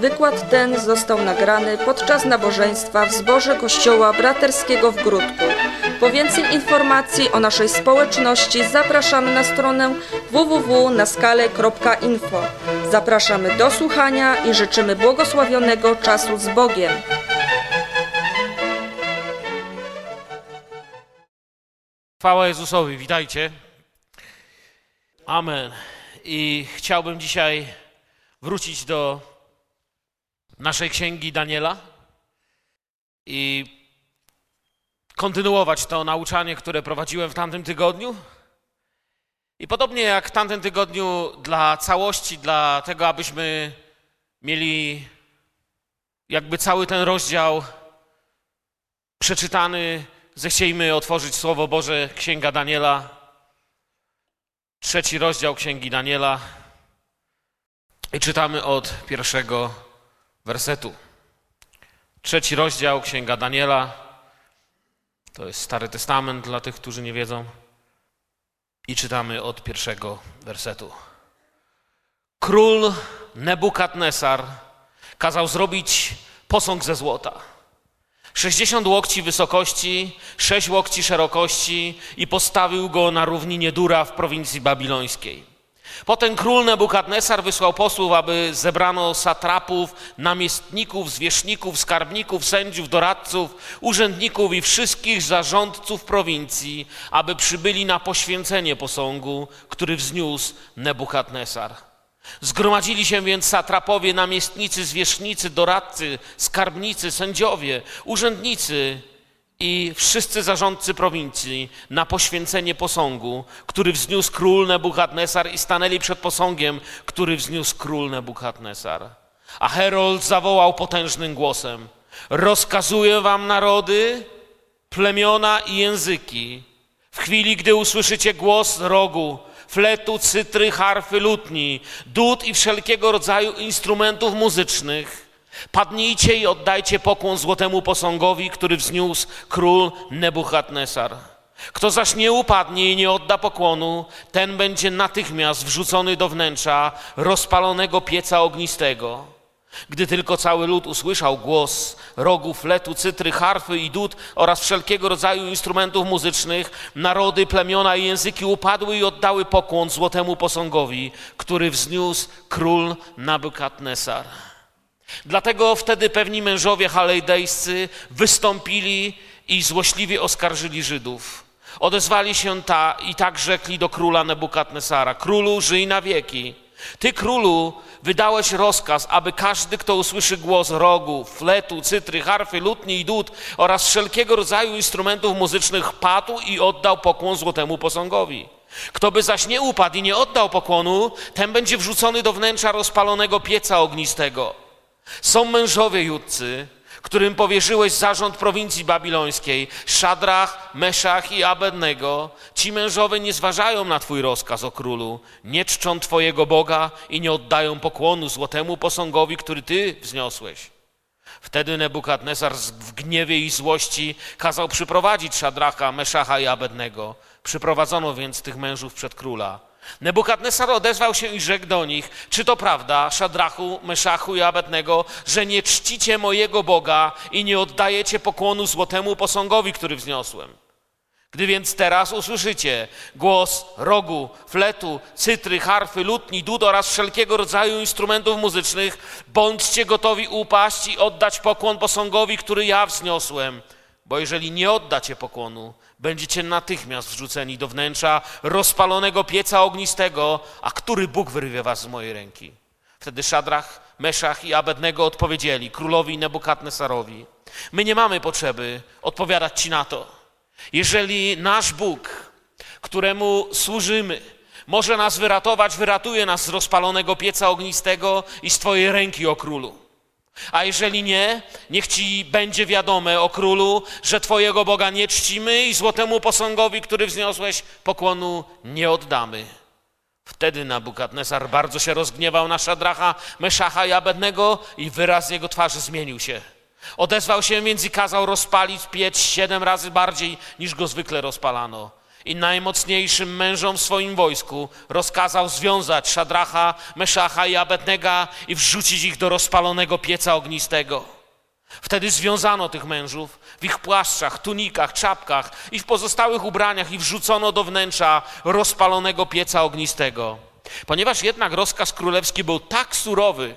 wykład ten został nagrany podczas nabożeństwa w zborze Kościoła Braterskiego w Grudku. Po więcej informacji o naszej społeczności zapraszamy na stronę www.naskale.info. Zapraszamy do słuchania i życzymy błogosławionego czasu z Bogiem. Chwała Jezusowi, witajcie. Amen. I chciałbym dzisiaj wrócić do naszej księgi Daniela i kontynuować to nauczanie, które prowadziłem w tamtym tygodniu. I podobnie jak w tamtym tygodniu, dla całości, dla tego, abyśmy mieli jakby cały ten rozdział przeczytany, zechciejmy otworzyć Słowo Boże, Księga Daniela, trzeci rozdział Księgi Daniela i czytamy od pierwszego wersetu. Trzeci rozdział Księga Daniela, to jest Stary Testament dla tych, którzy nie wiedzą, i czytamy od pierwszego wersetu. Król Nebukadnesar kazał zrobić posąg ze złota. 60 łokci wysokości, 6 łokci szerokości i postawił go na równinie Dura w prowincji babilońskiej. Potem król Nebukadnesar wysłał posłów, aby zebrano satrapów, namiestników, zwierzchników, skarbników, sędziów, doradców, urzędników i wszystkich zarządców prowincji, aby przybyli na poświęcenie posągu, który wzniósł Nebukadnesar. Zgromadzili się więc satrapowie, namiestnicy, zwierzchnicy, doradcy, skarbnicy, sędziowie, urzędnicy i wszyscy zarządcy prowincji na poświęcenie posągu, który wzniósł król Nebukadnesar i stanęli przed posągiem, który wzniósł król Nebukadnesar. A Herold zawołał potężnym głosem: Rozkazuję wam narody, plemiona i języki. W chwili, gdy usłyszycie głos rogu, fletu, cytry, harfy, lutni, dud i wszelkiego rodzaju instrumentów muzycznych. Padnijcie i oddajcie pokłon złotemu posągowi, który wzniósł król Nebuchadnezzar. Kto zaś nie upadnie i nie odda pokłonu, ten będzie natychmiast wrzucony do wnętrza rozpalonego pieca ognistego. Gdy tylko cały lud usłyszał głos rogu, fletu, cytry, harfy i dud oraz wszelkiego rodzaju instrumentów muzycznych, narody, plemiona i języki upadły i oddały pokłon złotemu posągowi, który wzniósł król Nabukadnesar. Dlatego wtedy pewni mężowie halejdejscy wystąpili i złośliwie oskarżyli Żydów. Odezwali się ta i tak rzekli do króla Nebukadnesara: Królu, żyj na wieki. Ty, królu, wydałeś rozkaz, aby każdy, kto usłyszy głos rogu, fletu, cytry, harfy, lutni i dud oraz wszelkiego rodzaju instrumentów muzycznych, padł i oddał pokłon złotemu posągowi. Kto by zaś nie upadł i nie oddał pokłonu, ten będzie wrzucony do wnętrza rozpalonego pieca ognistego. Są mężowie judcy, którym powierzyłeś zarząd prowincji babilońskiej, Szadrach, Meszach i Abednego, ci mężowie nie zważają na Twój rozkaz, o królu, nie czczą Twojego Boga i nie oddają pokłonu złotemu posągowi, który Ty wzniosłeś. Wtedy Nebukadnezar w gniewie i złości kazał przyprowadzić Szadracha, Meszacha i Abednego. Przyprowadzono więc tych mężów przed króla. Nebukadnesar odezwał się i rzekł do nich, czy to prawda, Szadrachu, Meszachu i Abednego, że nie czcicie mojego Boga i nie oddajecie pokłonu złotemu posągowi, który wzniosłem? Gdy więc teraz usłyszycie głos rogu, fletu, cytry, harfy, lutni, dud oraz wszelkiego rodzaju instrumentów muzycznych, bądźcie gotowi upaść i oddać pokłon posągowi, który ja wzniosłem. Bo jeżeli nie oddacie pokłonu, będziecie natychmiast wrzuceni do wnętrza rozpalonego pieca ognistego, a który Bóg wyrwie was z mojej ręki. Wtedy Szadrach, Meszach i Abednego odpowiedzieli królowi Nebukadnesarowi. My nie mamy potrzeby odpowiadać ci na to. Jeżeli nasz Bóg, któremu służymy, może nas wyratować, wyratuje nas z rozpalonego pieca ognistego i z twojej ręki, o królu. A jeżeli nie, niech ci będzie wiadome o królu, że twojego Boga nie czcimy i złotemu posągowi, który wzniosłeś, pokłonu nie oddamy. Wtedy Nabukadnesar bardzo się rozgniewał na Szadracha, Meszacha i Abednego i wyraz jego twarzy zmienił się. Odezwał się więc i kazał rozpalić piec siedem razy bardziej niż go zwykle rozpalano. I najmocniejszym mężom w swoim wojsku rozkazał związać Szadracha, Meszacha i Abednego i wrzucić ich do rozpalonego pieca ognistego. Wtedy związano tych mężów w ich płaszczach, tunikach, czapkach i w pozostałych ubraniach i wrzucono do wnętrza rozpalonego pieca ognistego. Ponieważ jednak rozkaz królewski był tak surowy,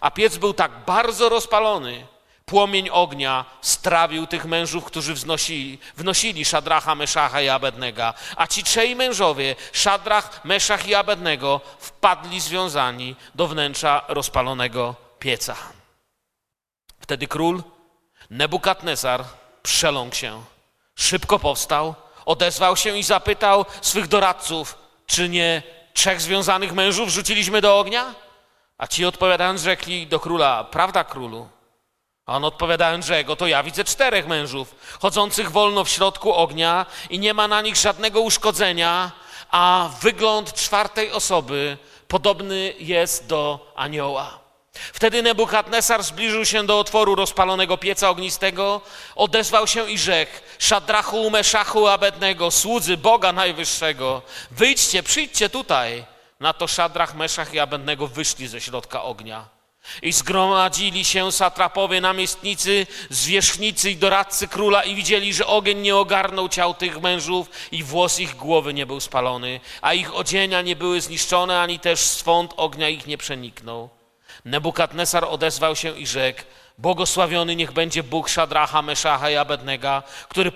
a piec był tak bardzo rozpalony, Płomień ognia strawił tych mężów, którzy wznosili, wnosili Szadracha, Meszacha i Abednego. A ci trzej mężowie, Szadrach, Meszach i Abednego, wpadli związani do wnętrza rozpalonego pieca. Wtedy król Nebukadnezar przeląkł się. Szybko powstał, odezwał się i zapytał swych doradców, czy nie trzech związanych mężów rzuciliśmy do ognia? A ci odpowiadając rzekli do króla, prawda królu? A on odpowiadając, że go to ja widzę czterech mężów, chodzących wolno w środku ognia i nie ma na nich żadnego uszkodzenia, a wygląd czwartej osoby podobny jest do anioła. Wtedy Nebukadnesar zbliżył się do otworu rozpalonego pieca ognistego, odezwał się i rzekł, Szadrachu, Meszachu, Abednego, słudzy Boga Najwyższego, wyjdźcie, przyjdźcie tutaj. Na to Szadrach, Meszach i Abednego wyszli ze środka ognia. I zgromadzili się satrapowie, namiestnicy, zwierzchnicy i doradcy króla i widzieli, że ogień nie ogarnął ciał tych mężów i włos ich głowy nie był spalony, a ich odzienia nie były zniszczone, ani też swąd ognia ich nie przeniknął. Nebukadnesar odezwał się i rzekł, Błogosławiony niech będzie Bóg Szadracha, Meszacha i Abednego, który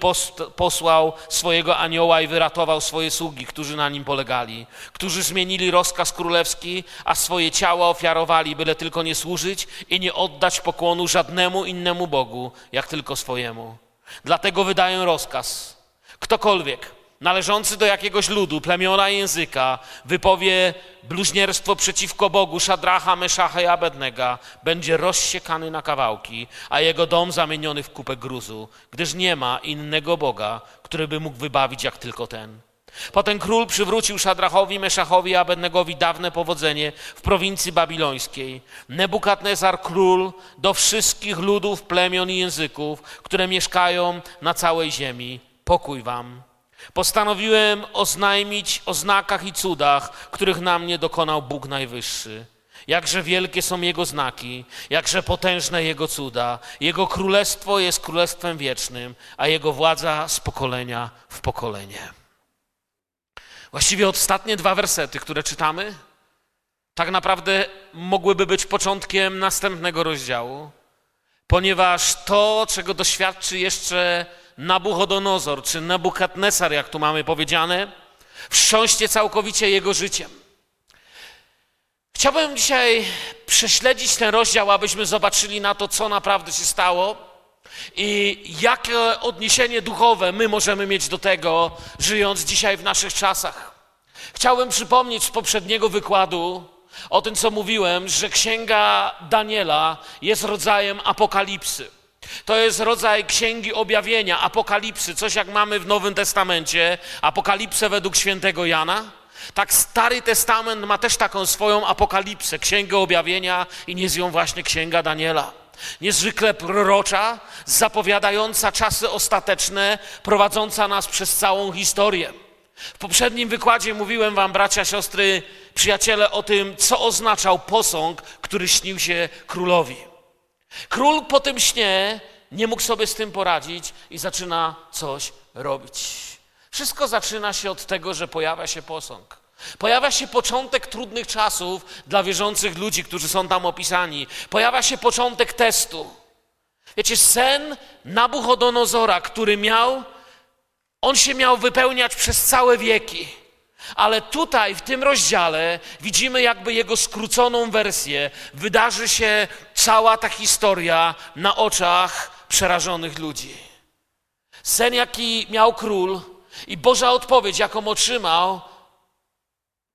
posłał swojego anioła i wyratował swoje sługi, którzy na nim polegali, którzy zmienili rozkaz królewski, a swoje ciała ofiarowali, byle tylko nie służyć i nie oddać pokłonu żadnemu innemu Bogu, jak tylko swojemu. Dlatego wydaję rozkaz. Ktokolwiek, należący do jakiegoś ludu, plemiona języka, wypowie bluźnierstwo przeciwko Bogu Szadracha, Meszacha i Abednego, będzie rozsiekany na kawałki, a jego dom zamieniony w kupę gruzu, gdyż nie ma innego Boga, który by mógł wybawić jak tylko ten. Potem król przywrócił Szadrachowi, Meszachowi i Abednegowi dawne powodzenie w prowincji babilońskiej. Nebukadnezar król do wszystkich ludów, plemion i języków, które mieszkają na całej ziemi. Pokój wam. Postanowiłem oznajmić o znakach i cudach, których na mnie dokonał Bóg Najwyższy. Jakże wielkie są Jego znaki, jakże potężne Jego cuda. Jego królestwo jest królestwem wiecznym, a Jego władza z pokolenia w pokolenie. Właściwie ostatnie dwa wersety, które czytamy, tak naprawdę mogłyby być początkiem następnego rozdziału, ponieważ to, czego doświadczy jeszcze Nabuchodonozor czy Nebukadnesar, jak tu mamy powiedziane, wstrząście całkowicie jego życiem. Chciałbym dzisiaj prześledzić ten rozdział, abyśmy zobaczyli na to, co naprawdę się stało i jakie odniesienie duchowe my możemy mieć do tego, żyjąc dzisiaj w naszych czasach. Chciałbym przypomnieć z poprzedniego wykładu o tym, co mówiłem, że księga Daniela jest rodzajem apokalipsy. To jest rodzaj księgi objawienia, apokalipsy, coś jak mamy w Nowym Testamencie, apokalipsę według świętego Jana. Tak Stary Testament ma też taką swoją apokalipsę, księgę objawienia i nie z ją właśnie księga Daniela. Niezwykle prorocza, zapowiadająca czasy ostateczne, prowadząca nas przez całą historię. W poprzednim wykładzie mówiłem wam, bracia, siostry, przyjaciele, o tym, co oznaczał posąg, który śnił się królowi. Król po tym śnie nie mógł sobie z tym poradzić i zaczyna coś robić. Wszystko zaczyna się od tego, że pojawia się posąg. Pojawia się początek trudnych czasów dla wierzących ludzi, którzy są tam opisani. Pojawia się początek testu. Wiecie, sen Nabuchodonozora, który miał, on się miał wypełniać przez całe wieki. Ale tutaj, w tym rozdziale, widzimy jakby jego skróconą wersję. Wydarzy się cała ta historia na oczach przerażonych ludzi. Sen, jaki miał król i Boża odpowiedź, jaką otrzymał,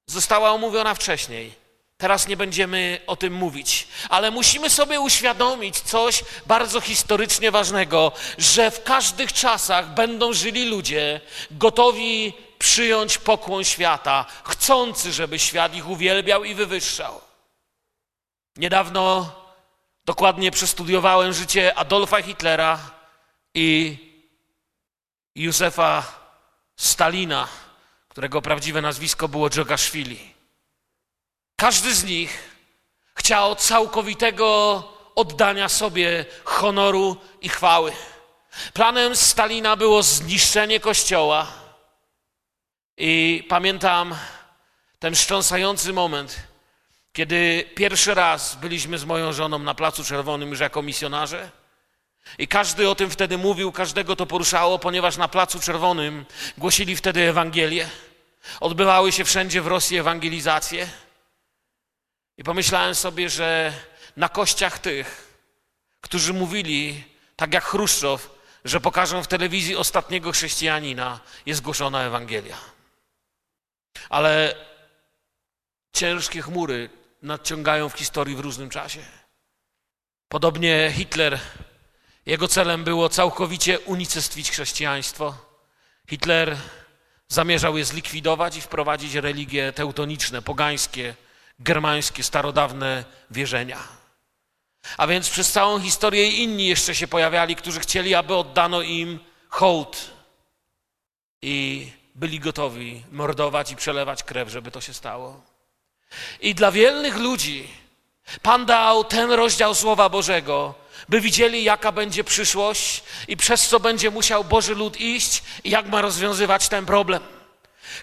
została omówiona wcześniej. Teraz nie będziemy o tym mówić, ale musimy sobie uświadomić coś bardzo historycznie ważnego, że w każdych czasach będą żyli ludzie gotowi przyjąć pokłon świata, chcący, żeby świat ich uwielbiał i wywyższał. Niedawno dokładnie przestudiowałem życie Adolfa Hitlera i Józefa Stalina, którego prawdziwe nazwisko było Dżogaszwili. Każdy z nich chciał całkowitego oddania sobie honoru i chwały. Planem Stalina było zniszczenie kościoła. I pamiętam ten wstrząsający moment, kiedy pierwszy raz byliśmy z moją żoną na Placu Czerwonym już jako misjonarze. I każdy o tym wtedy mówił, każdego to poruszało, ponieważ na Placu Czerwonym głosili wtedy Ewangelię. Odbywały się wszędzie w Rosji ewangelizacje. I pomyślałem sobie, że na kościach tych, którzy mówili, tak jak Chruszczow, że pokażą w telewizji ostatniego chrześcijanina, jest głoszona Ewangelia. Ale ciężkie chmury nadciągają w historii w różnym czasie. Podobnie Hitler, jego celem było całkowicie unicestwić chrześcijaństwo. Hitler zamierzał je zlikwidować i wprowadzić religie teutoniczne, pogańskie, germańskie, starodawne wierzenia. A więc przez całą historię inni jeszcze się pojawiali, którzy chcieli, aby oddano im hołd i byli gotowi mordować i przelewać krew, żeby to się stało. I dla wielnych ludzi Pan dał ten rozdział Słowa Bożego, by widzieli, jaka będzie przyszłość i przez co będzie musiał Boży lud iść i jak ma rozwiązywać ten problem.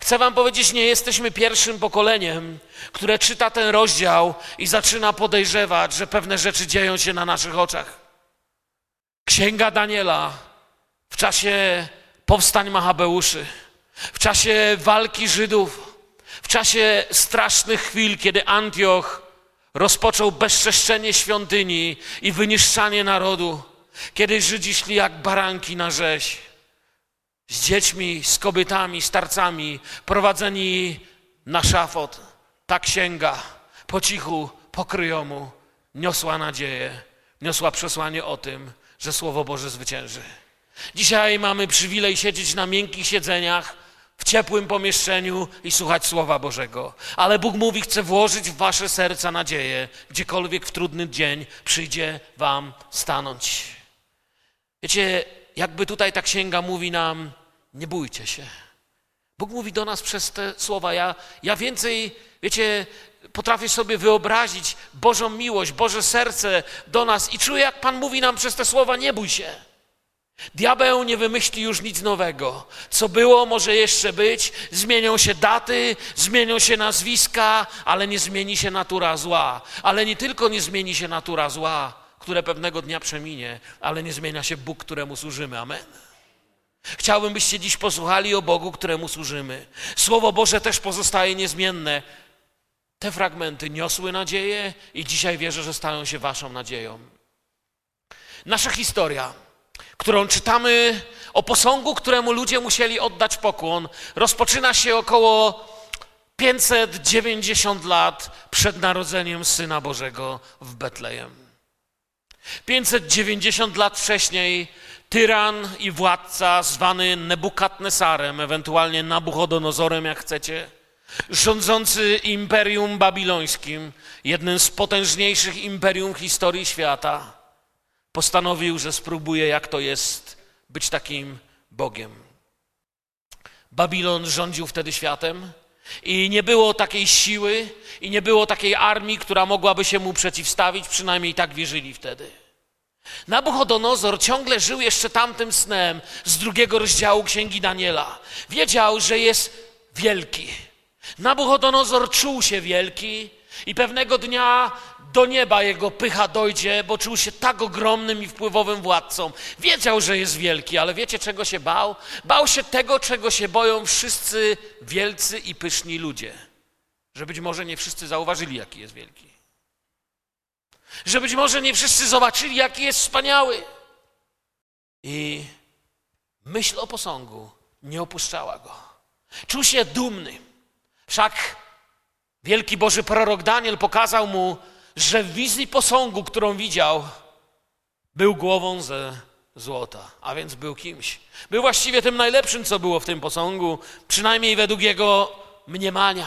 Chcę Wam powiedzieć, nie jesteśmy pierwszym pokoleniem, które czyta ten rozdział i zaczyna podejrzewać, że pewne rzeczy dzieją się na naszych oczach. Księga Daniela w czasie powstań Machabeuszy, w czasie walki Żydów, w czasie strasznych chwil, kiedy Antioch rozpoczął bezczeszczenie świątyni i wyniszczanie narodu, kiedy Żydzi szli jak baranki na rzeź z dziećmi, z kobietami, starcami, prowadzeni na szafot. Ta księga po cichu, po kryjomu niosła nadzieję, niosła przesłanie o tym, że Słowo Boże zwycięży. Dzisiaj mamy przywilej siedzieć na miękkich siedzeniach, w ciepłym pomieszczeniu i słuchać Słowa Bożego. Ale Bóg mówi, chce włożyć w wasze serca nadzieję, gdziekolwiek w trudny dzień przyjdzie wam stanąć. Wiecie, jakby tutaj ta księga mówi nam, nie bójcie się. Bóg mówi do nas przez te słowa. Ja, ja więcej, wiecie, potrafię sobie wyobrazić Bożą miłość, Boże serce do nas i czuję, jak Pan mówi nam przez te słowa, nie bój się. Diabeł nie wymyśli już nic nowego. Co było, może jeszcze być. Zmienią się daty, zmienią się nazwiska, ale nie zmieni się natura zła. Ale nie tylko nie zmieni się natura zła, które pewnego dnia przeminie, ale nie zmienia się Bóg, któremu służymy. Amen. Chciałbym, byście dziś posłuchali o Bogu, któremu służymy. Słowo Boże też pozostaje niezmienne. Te fragmenty niosły nadzieję i dzisiaj wierzę, że stają się waszą nadzieją. Nasza historia, którą czytamy o posągu, któremu ludzie musieli oddać pokłon, rozpoczyna się około 590 lat przed narodzeniem Syna Bożego w Betlejem. 590 lat wcześniej tyran i władca zwany Nebukadnesarem, ewentualnie Nabuchodonozorem, jak chcecie, rządzący imperium babilońskim, jednym z potężniejszych imperium historii świata, postanowił, że spróbuje, jak to jest być takim Bogiem. Babilon rządził wtedy światem i nie było takiej siły i nie było takiej armii, która mogłaby się mu przeciwstawić, przynajmniej tak wierzyli wtedy. Nabuchodonozor ciągle żył jeszcze tamtym snem z drugiego rozdziału Księgi Daniela. Wiedział, że jest wielki. Nabuchodonozor czuł się wielki i pewnego dnia do nieba jego pycha dojdzie, bo czuł się tak ogromnym i wpływowym władcą. Wiedział, że jest wielki, ale wiecie czego się bał? Bał się tego, czego się boją wszyscy wielcy i pyszni ludzie. Że być może nie wszyscy zauważyli, jaki jest wielki że być może nie wszyscy zobaczyli, jaki jest wspaniały. I myśl o posągu nie opuszczała go. Czuł się dumny. Wszak wielki Boży prorok Daniel pokazał mu, że w wizji posągu, którą widział, był głową ze złota, a więc był kimś. Był właściwie tym najlepszym, co było w tym posągu, przynajmniej według jego mniemania.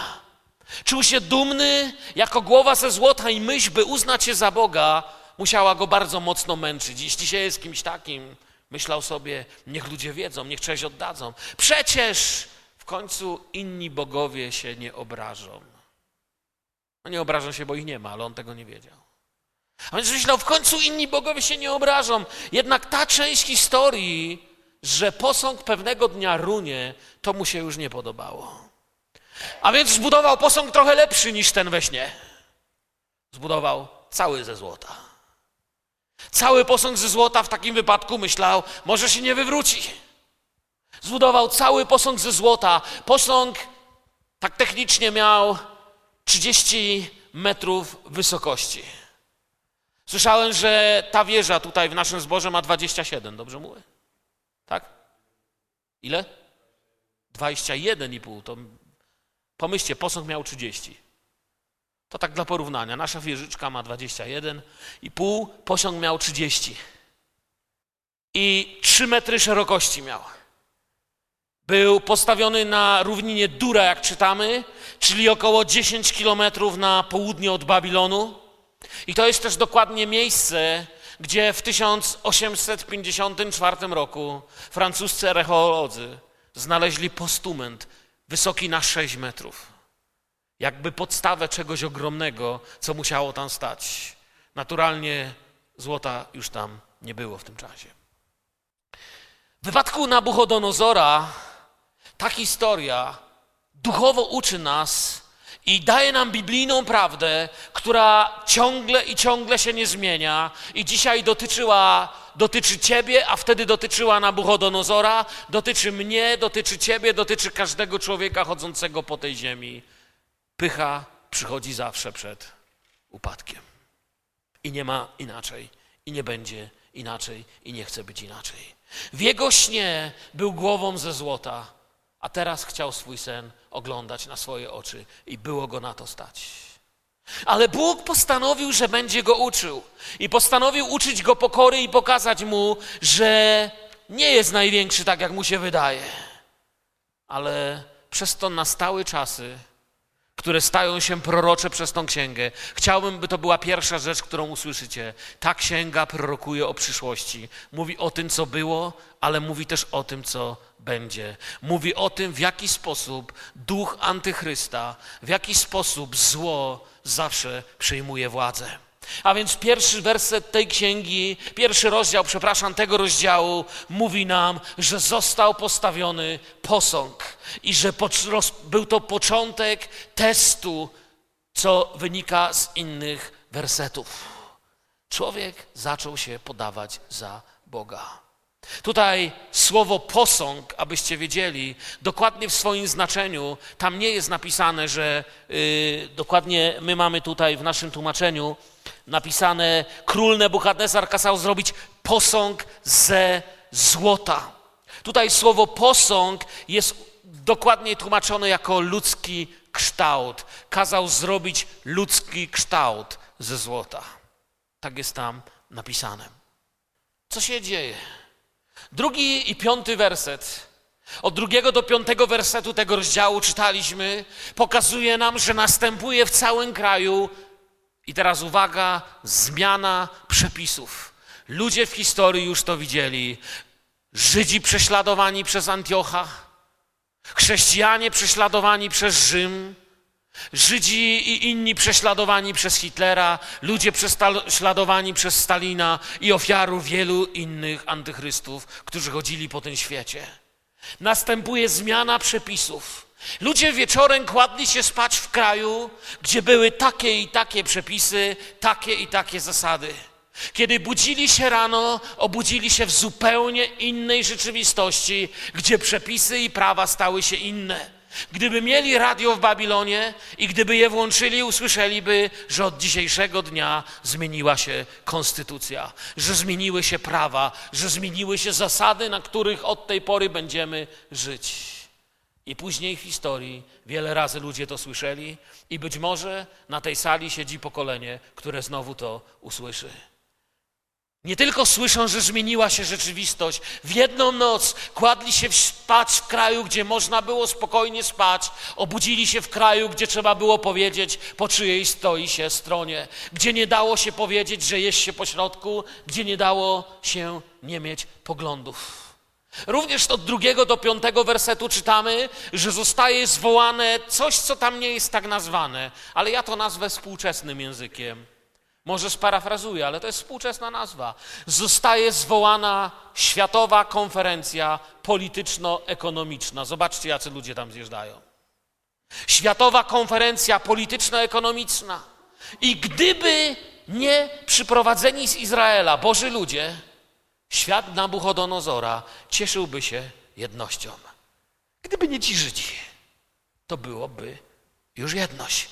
Czuł się dumny jako głowa ze złota i myśl, by uznać się za Boga, musiała go bardzo mocno męczyć. Jeśli się jest kimś takim, Myślał sobie, niech ludzie wiedzą, niech cześć oddadzą. Przecież w końcu inni bogowie się nie obrażą. No nie obrażą się, bo ich nie ma, ale on tego nie wiedział. A więc myślał, w końcu inni bogowie się nie obrażą. Jednak ta część historii, że posąg pewnego dnia runie, to mu się już nie podobało. A więc zbudował posąg trochę lepszy niż ten we śnie. Zbudował cały ze złota. Cały posąg ze złota w takim wypadku myślał, może się nie wywróci. Zbudował cały posąg ze złota. Posąg tak technicznie miał 30 metrów wysokości. Słyszałem, że ta wieża tutaj w naszym zborze ma 27, dobrze mówię? Tak? Ile? 21,5. To pomyślcie, posąg miał 30. To tak dla porównania. Nasza wieżyczka ma 21,5, posąg miał 30. I 3 metry szerokości miał. Był postawiony na równinie Dura, jak czytamy, czyli około 10 kilometrów na południe od Babilonu. I to jest też dokładnie miejsce, gdzie w 1854 roku francuscy archeolodzy znaleźli postument wysoki na 6 metrów. Jakby podstawę czegoś ogromnego, co musiało tam stać. Naturalnie złota już tam nie było w tym czasie. W wypadku Nabuchodonozora ta historia duchowo uczy nas i daje nam biblijną prawdę, która ciągle i ciągle się nie zmienia i dzisiaj dotyczyła, dotyczy ciebie, a wtedy dotyczyła Nabuchodonozora, dotyczy mnie, dotyczy ciebie, dotyczy każdego człowieka chodzącego po tej ziemi. Pycha przychodzi zawsze przed upadkiem. I nie ma inaczej, i nie będzie inaczej, i nie chce być inaczej. W jego śnie był głową ze złota, a teraz chciał swój sen oglądać na swoje oczy i było go na to stać. Ale Bóg postanowił, że będzie go uczył i postanowił uczyć go pokory i pokazać mu, że nie jest największy tak, jak mu się wydaje. Ale przez to nastały czasy, które stają się prorocze przez tą księgę. Chciałbym, by to była pierwsza rzecz, którą usłyszycie. Ta księga prorokuje o przyszłości. Mówi o tym, co było, ale mówi też o tym, co będzie. Mówi o tym, w jaki sposób duch antychrysta, w jaki sposób zło zawsze przejmuje władzę. A więc pierwszy werset tej księgi, pierwszy rozdział, przepraszam, tego rozdziału mówi nam, że został postawiony posąg i że był to początek testu, co wynika z innych wersetów. Człowiek zaczął się podawać za Boga. Tutaj słowo posąg, abyście wiedzieli, dokładnie w swoim znaczeniu, tam nie jest napisane, że yy, dokładnie my mamy tutaj w naszym tłumaczeniu napisane, król Nebuchadnezzar kazał zrobić posąg ze złota. Tutaj słowo posąg jest dokładnie tłumaczone jako ludzki kształt. Kazał zrobić ludzki kształt ze złota. Tak jest tam napisane. Co się dzieje? Drugi i piąty werset. Od drugiego do piątego wersetu tego rozdziału czytaliśmy, pokazuje nam, że następuje w całym kraju, i teraz uwaga, zmiana przepisów. Ludzie w historii już to widzieli. Żydzi prześladowani przez Antiocha, chrześcijanie prześladowani przez Rzym, Żydzi i inni prześladowani przez Hitlera, ludzie prześladowani przez Stalina i ofiarów wielu innych antychrystów, którzy chodzili po tym świecie. Następuje zmiana przepisów. Ludzie wieczorem kładli się spać w kraju, gdzie były takie i takie przepisy, takie i takie zasady. Kiedy budzili się rano, obudzili się w zupełnie innej rzeczywistości, gdzie przepisy i prawa stały się inne. Gdyby mieli radio w Babilonie i gdyby je włączyli, usłyszeliby, że od dzisiejszego dnia zmieniła się konstytucja, że zmieniły się prawa, że zmieniły się zasady, na których od tej pory będziemy żyć. I później w historii wiele razy ludzie to słyszeli, i być może na tej sali siedzi pokolenie, które znowu to usłyszy. Nie tylko słyszą, że zmieniła się rzeczywistość. W jedną noc kładli się spać w kraju, gdzie można było spokojnie spać. Obudzili się w kraju, gdzie trzeba było powiedzieć, po czyjej stoi się stronie. Gdzie nie dało się powiedzieć, że jest się po środku, gdzie nie dało się nie mieć poglądów. Również od drugiego do piątego wersetu czytamy, że zostaje zwołane coś, co tam nie jest tak nazwane, ale ja to nazwę współczesnym językiem. Może sparafrazuję, ale to jest współczesna nazwa. Zostaje zwołana Światowa Konferencja Polityczno-Ekonomiczna. Zobaczcie, jacy ludzie tam zjeżdżają. Światowa Konferencja Polityczno-Ekonomiczna. I gdyby nie przyprowadzeni z Izraela Boży ludzie, świat Nabuchodonozora cieszyłby się jednością. Gdyby nie ci Żydzi, to byłoby już jedność.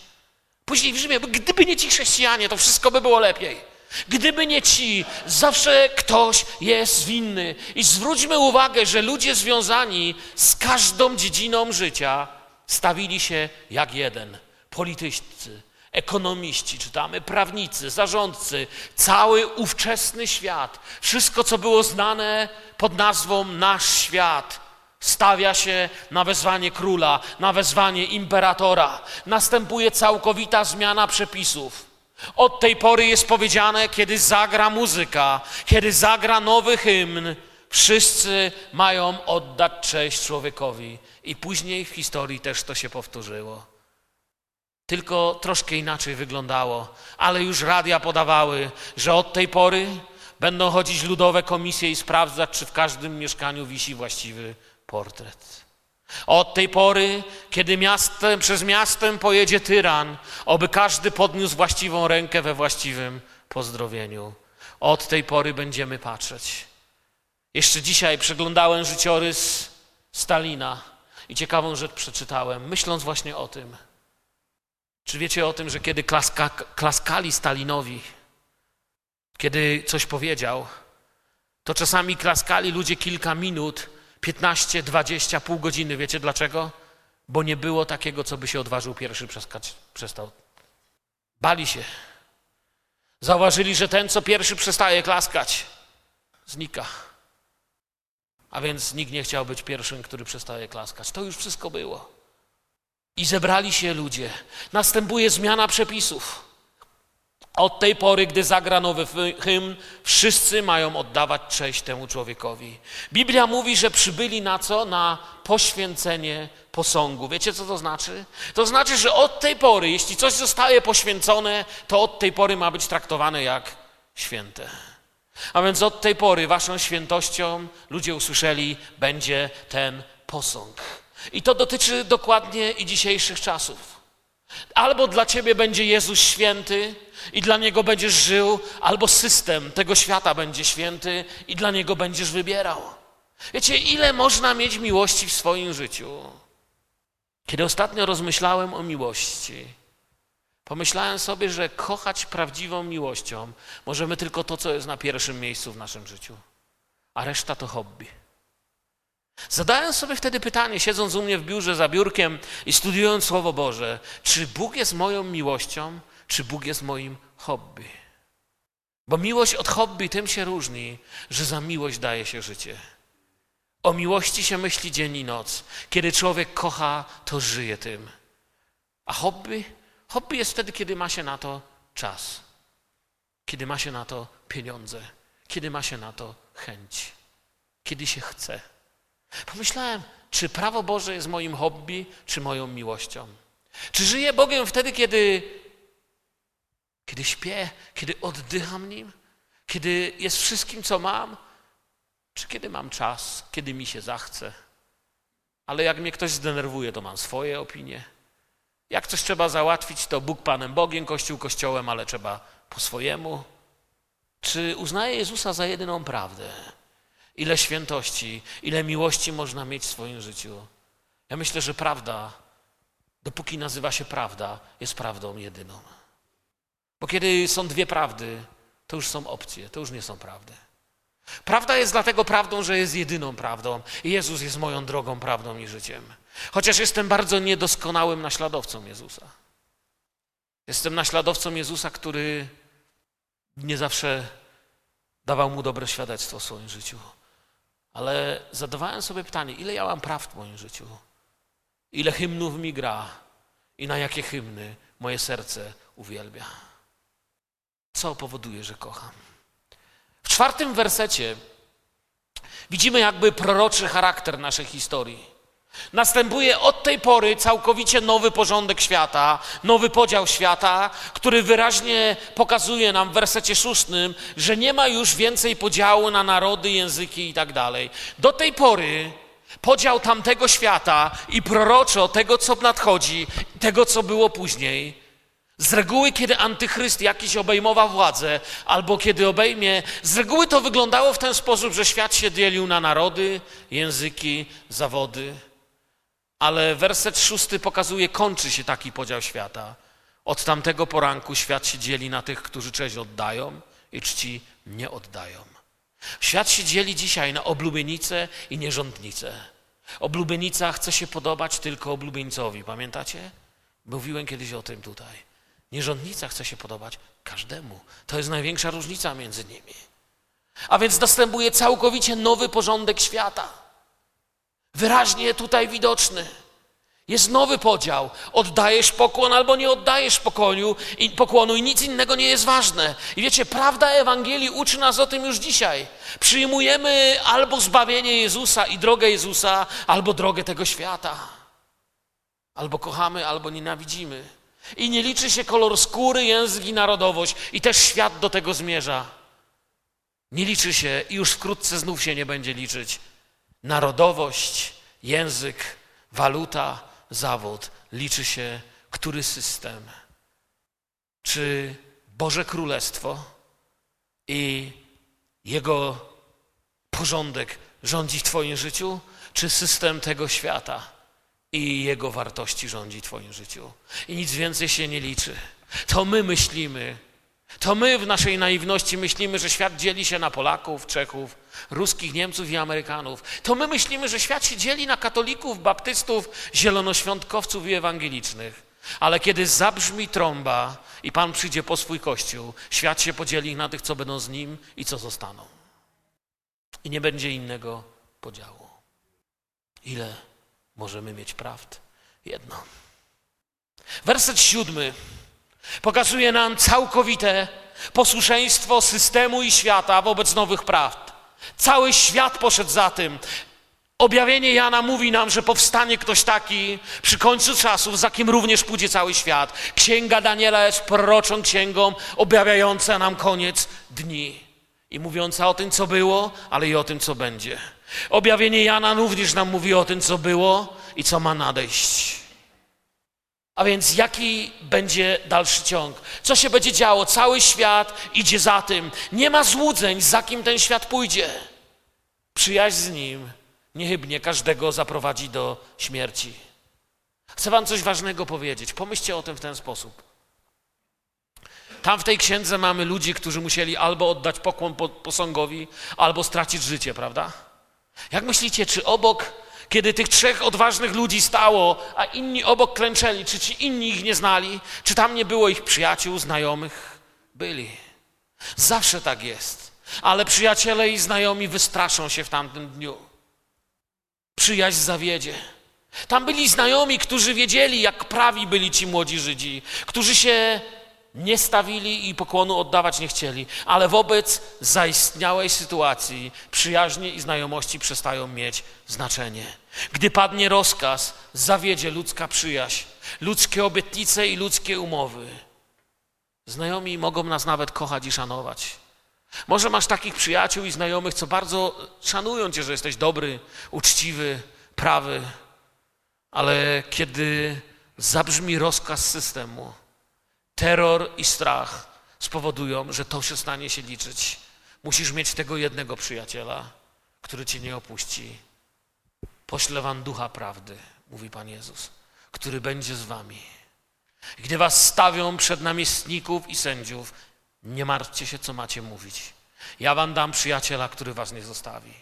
Później w Rzymie, gdyby nie ci chrześcijanie, to wszystko by było lepiej. Gdyby nie ci, zawsze ktoś jest winny. I zwróćmy uwagę, że ludzie związani z każdą dziedziną życia stawili się jak jeden. Politycy, ekonomiści, czytamy, prawnicy, zarządcy, cały ówczesny świat, wszystko, co było znane pod nazwą nasz świat, stawia się na wezwanie króla, na wezwanie imperatora. Następuje całkowita zmiana przepisów. Od tej pory jest powiedziane, kiedy zagra muzyka, kiedy zagra nowy hymn, wszyscy mają oddać cześć człowiekowi. I później w historii też to się powtórzyło tylko troszkę inaczej wyglądało. Ale już radia podawały, że od tej pory będą chodzić ludowe komisje i sprawdzać, czy w każdym mieszkaniu wisi właściwy portret. Od tej pory, kiedy miastem, przez miastem pojedzie tyran, oby każdy podniósł właściwą rękę we właściwym pozdrowieniu. Od tej pory będziemy patrzeć. Jeszcze dzisiaj przeglądałem życiorys Stalina i ciekawą rzecz przeczytałem, myśląc właśnie o tym. Czy wiecie o tym, że kiedy klaska, klaskali Stalinowi, kiedy coś powiedział, to czasami klaskali ludzie kilka minut, 15, 20, pół godziny. Wiecie dlaczego? Bo nie było takiego, co by się odważył pierwszy przeskać, przestał. Bali się. Zauważyli, że ten, co pierwszy przestaje klaskać, znika. A więc nikt nie chciał być pierwszym, który przestaje klaskać. To już wszystko było. I zebrali się ludzie. Następuje zmiana przepisów. Od tej pory, gdy zagra nowy hymn, wszyscy mają oddawać cześć temu człowiekowi. Biblia mówi, że przybyli na co? Na poświęcenie posągu. Wiecie, co to znaczy? To znaczy, że od tej pory, jeśli coś zostaje poświęcone, to od tej pory ma być traktowane jak święte. A więc od tej pory waszą świętością, ludzie usłyszeli, będzie ten posąg. I to dotyczy dokładnie i dzisiejszych czasów. Albo dla ciebie będzie Jezus święty i dla niego będziesz żył, albo system tego świata będzie święty i dla niego będziesz wybierał. Wiecie, ile można mieć miłości w swoim życiu? Kiedy ostatnio rozmyślałem o miłości, pomyślałem sobie, że kochać prawdziwą miłością możemy tylko to, co jest na pierwszym miejscu w naszym życiu, a reszta to hobby. Zadałem sobie wtedy pytanie, siedząc u mnie w biurze za biurkiem i studiując Słowo Boże, czy Bóg jest moją miłością, czy Bóg jest moim hobby? Bo miłość od hobby tym się różni, że za miłość daje się życie. O miłości się myśli dzień i noc. Kiedy człowiek kocha, to żyje tym. A hobby? Hobby jest wtedy, kiedy ma się na to czas, kiedy ma się na to pieniądze, kiedy ma się na to chęć, kiedy się chce. Pomyślałem, czy prawo Boże jest moim hobby, czy moją miłością? Czy żyję Bogiem wtedy, kiedy, kiedy śpię, kiedy oddycham Nim, kiedy jest wszystkim, co mam, czy kiedy mam czas, kiedy mi się zachce? Ale jak mnie ktoś zdenerwuje, to mam swoje opinie. Jak coś trzeba załatwić, to Bóg Panem Bogiem, Kościół Kościołem, ale trzeba po swojemu. Czy uznaję Jezusa za jedyną prawdę? Ile świętości, ile miłości można mieć w swoim życiu. Ja myślę, że prawda, dopóki nazywa się prawda, jest prawdą jedyną. Bo kiedy są dwie prawdy, to już są opcje, to już nie są prawdy. Prawda jest dlatego prawdą, że jest jedyną prawdą. I Jezus jest moją drogą, prawdą i życiem. Chociaż jestem bardzo niedoskonałym naśladowcą Jezusa. Jestem naśladowcą Jezusa, który nie zawsze dawał mu dobre świadectwo w swoim życiu. Ale zadawałem sobie pytanie, ile ja mam praw w moim życiu? Ile hymnów mi gra? I na jakie hymny moje serce uwielbia? Co powoduje, że kocham? W czwartym wersecie Widzimy jakby proroczy charakter naszej historii. Następuje od tej pory całkowicie nowy porządek świata, nowy podział świata, który wyraźnie pokazuje nam w wersecie szóstym, że nie ma już więcej podziału na narody, języki i tak dalej. Do tej pory podział tamtego świata i proroczo tego, co nadchodzi, tego, co było później, z reguły, kiedy antychryst jakiś obejmował władzę, albo kiedy obejmie, z reguły to wyglądało w ten sposób, że świat się dzielił na narody, języki, zawody. Ale werset szósty pokazuje, kończy się taki podział świata. Od tamtego poranku świat się dzieli na tych, którzy cześć oddają i czci nie oddają. Świat się dzieli dzisiaj na oblubienice i nierządnice. Oblubienica chce się podobać tylko oblubieńcowi, pamiętacie? Mówiłem kiedyś o tym tutaj. Nierządnica chce się podobać każdemu. To jest największa różnica między nimi. A więc następuje całkowicie nowy porządek świata. Wyraźnie tutaj widoczny. Jest nowy podział. Oddajesz pokłon albo nie oddajesz pokłonu i, pokłonu i nic innego nie jest ważne. I wiecie, prawda Ewangelii uczy nas o tym już dzisiaj. Przyjmujemy albo zbawienie Jezusa i drogę Jezusa, albo drogę tego świata. Albo kochamy, albo nienawidzimy. I nie liczy się kolor skóry, język i narodowość. I też świat do tego zmierza. Nie liczy się i już wkrótce znów się nie będzie liczyć. Narodowość, język, waluta, zawód. Liczy się, który system. Czy Boże Królestwo i Jego porządek rządzi w Twoim życiu, czy system tego świata i Jego wartości rządzi Twoim życiu. I nic więcej się nie liczy. To my myślimy, to my w naszej naiwności myślimy, że świat dzieli się na Polaków, Czechów, ruskich, Niemców i Amerykanów. To my myślimy, że świat się dzieli na katolików, baptystów, zielonoświątkowców i ewangelicznych. Ale kiedy zabrzmi trąba i Pan przyjdzie po swój kościół, świat się podzieli na tych, co będą z nim i co zostaną. I nie będzie innego podziału. Ile możemy mieć prawd? Jedno. Werset siódmy pokazuje nam całkowite posłuszeństwo systemu i świata wobec nowych prawd. Cały świat poszedł za tym. Objawienie Jana mówi nam, że powstanie ktoś taki przy końcu czasów, za kim również pójdzie cały świat. Księga Daniela jest proroczą księgą objawiająca nam koniec dni i mówiąca o tym, co było, ale i o tym, co będzie. Objawienie Jana również nam mówi o tym, co było i co ma nadejść. A więc jaki będzie dalszy ciąg? Co się będzie działo? Cały świat idzie za tym. Nie ma złudzeń, za kim ten świat pójdzie. Przyjaźń z nim niechybnie każdego zaprowadzi do śmierci. Chcę wam coś ważnego powiedzieć. Pomyślcie o tym w ten sposób. Tam w tej księdze mamy ludzi, którzy musieli albo oddać pokłon posągowi, albo stracić życie, prawda? Jak myślicie, czy obok kiedy tych trzech odważnych ludzi stało, a inni obok klęczeli, czy ci inni ich nie znali? Czy tam nie było ich przyjaciół, znajomych? Byli. Zawsze tak jest. Ale przyjaciele i znajomi wystraszą się w tamtym dniu. Przyjaźń zawiedzie. Tam byli znajomi, którzy wiedzieli, jak prawi byli ci młodzi Żydzi, którzy się nie stawili i pokłonu oddawać nie chcieli, ale wobec zaistniałej sytuacji przyjaźnie i znajomości przestają mieć znaczenie. Gdy padnie rozkaz, zawiedzie ludzka przyjaźń, ludzkie obietnice i ludzkie umowy. Znajomi mogą nas nawet kochać i szanować. Może masz takich przyjaciół i znajomych, co bardzo szanują cię, że jesteś dobry, uczciwy, prawy, ale kiedy zabrzmi rozkaz systemu, terror i strach spowodują, że to przestanie się liczyć. Musisz mieć tego jednego przyjaciela, który cię nie opuści. Poślę wam ducha prawdy, mówi Pan Jezus, który będzie z wami. Gdy was stawią przed namiestników i sędziów, nie martwcie się, co macie mówić. Ja wam dam przyjaciela, który was nie zostawi.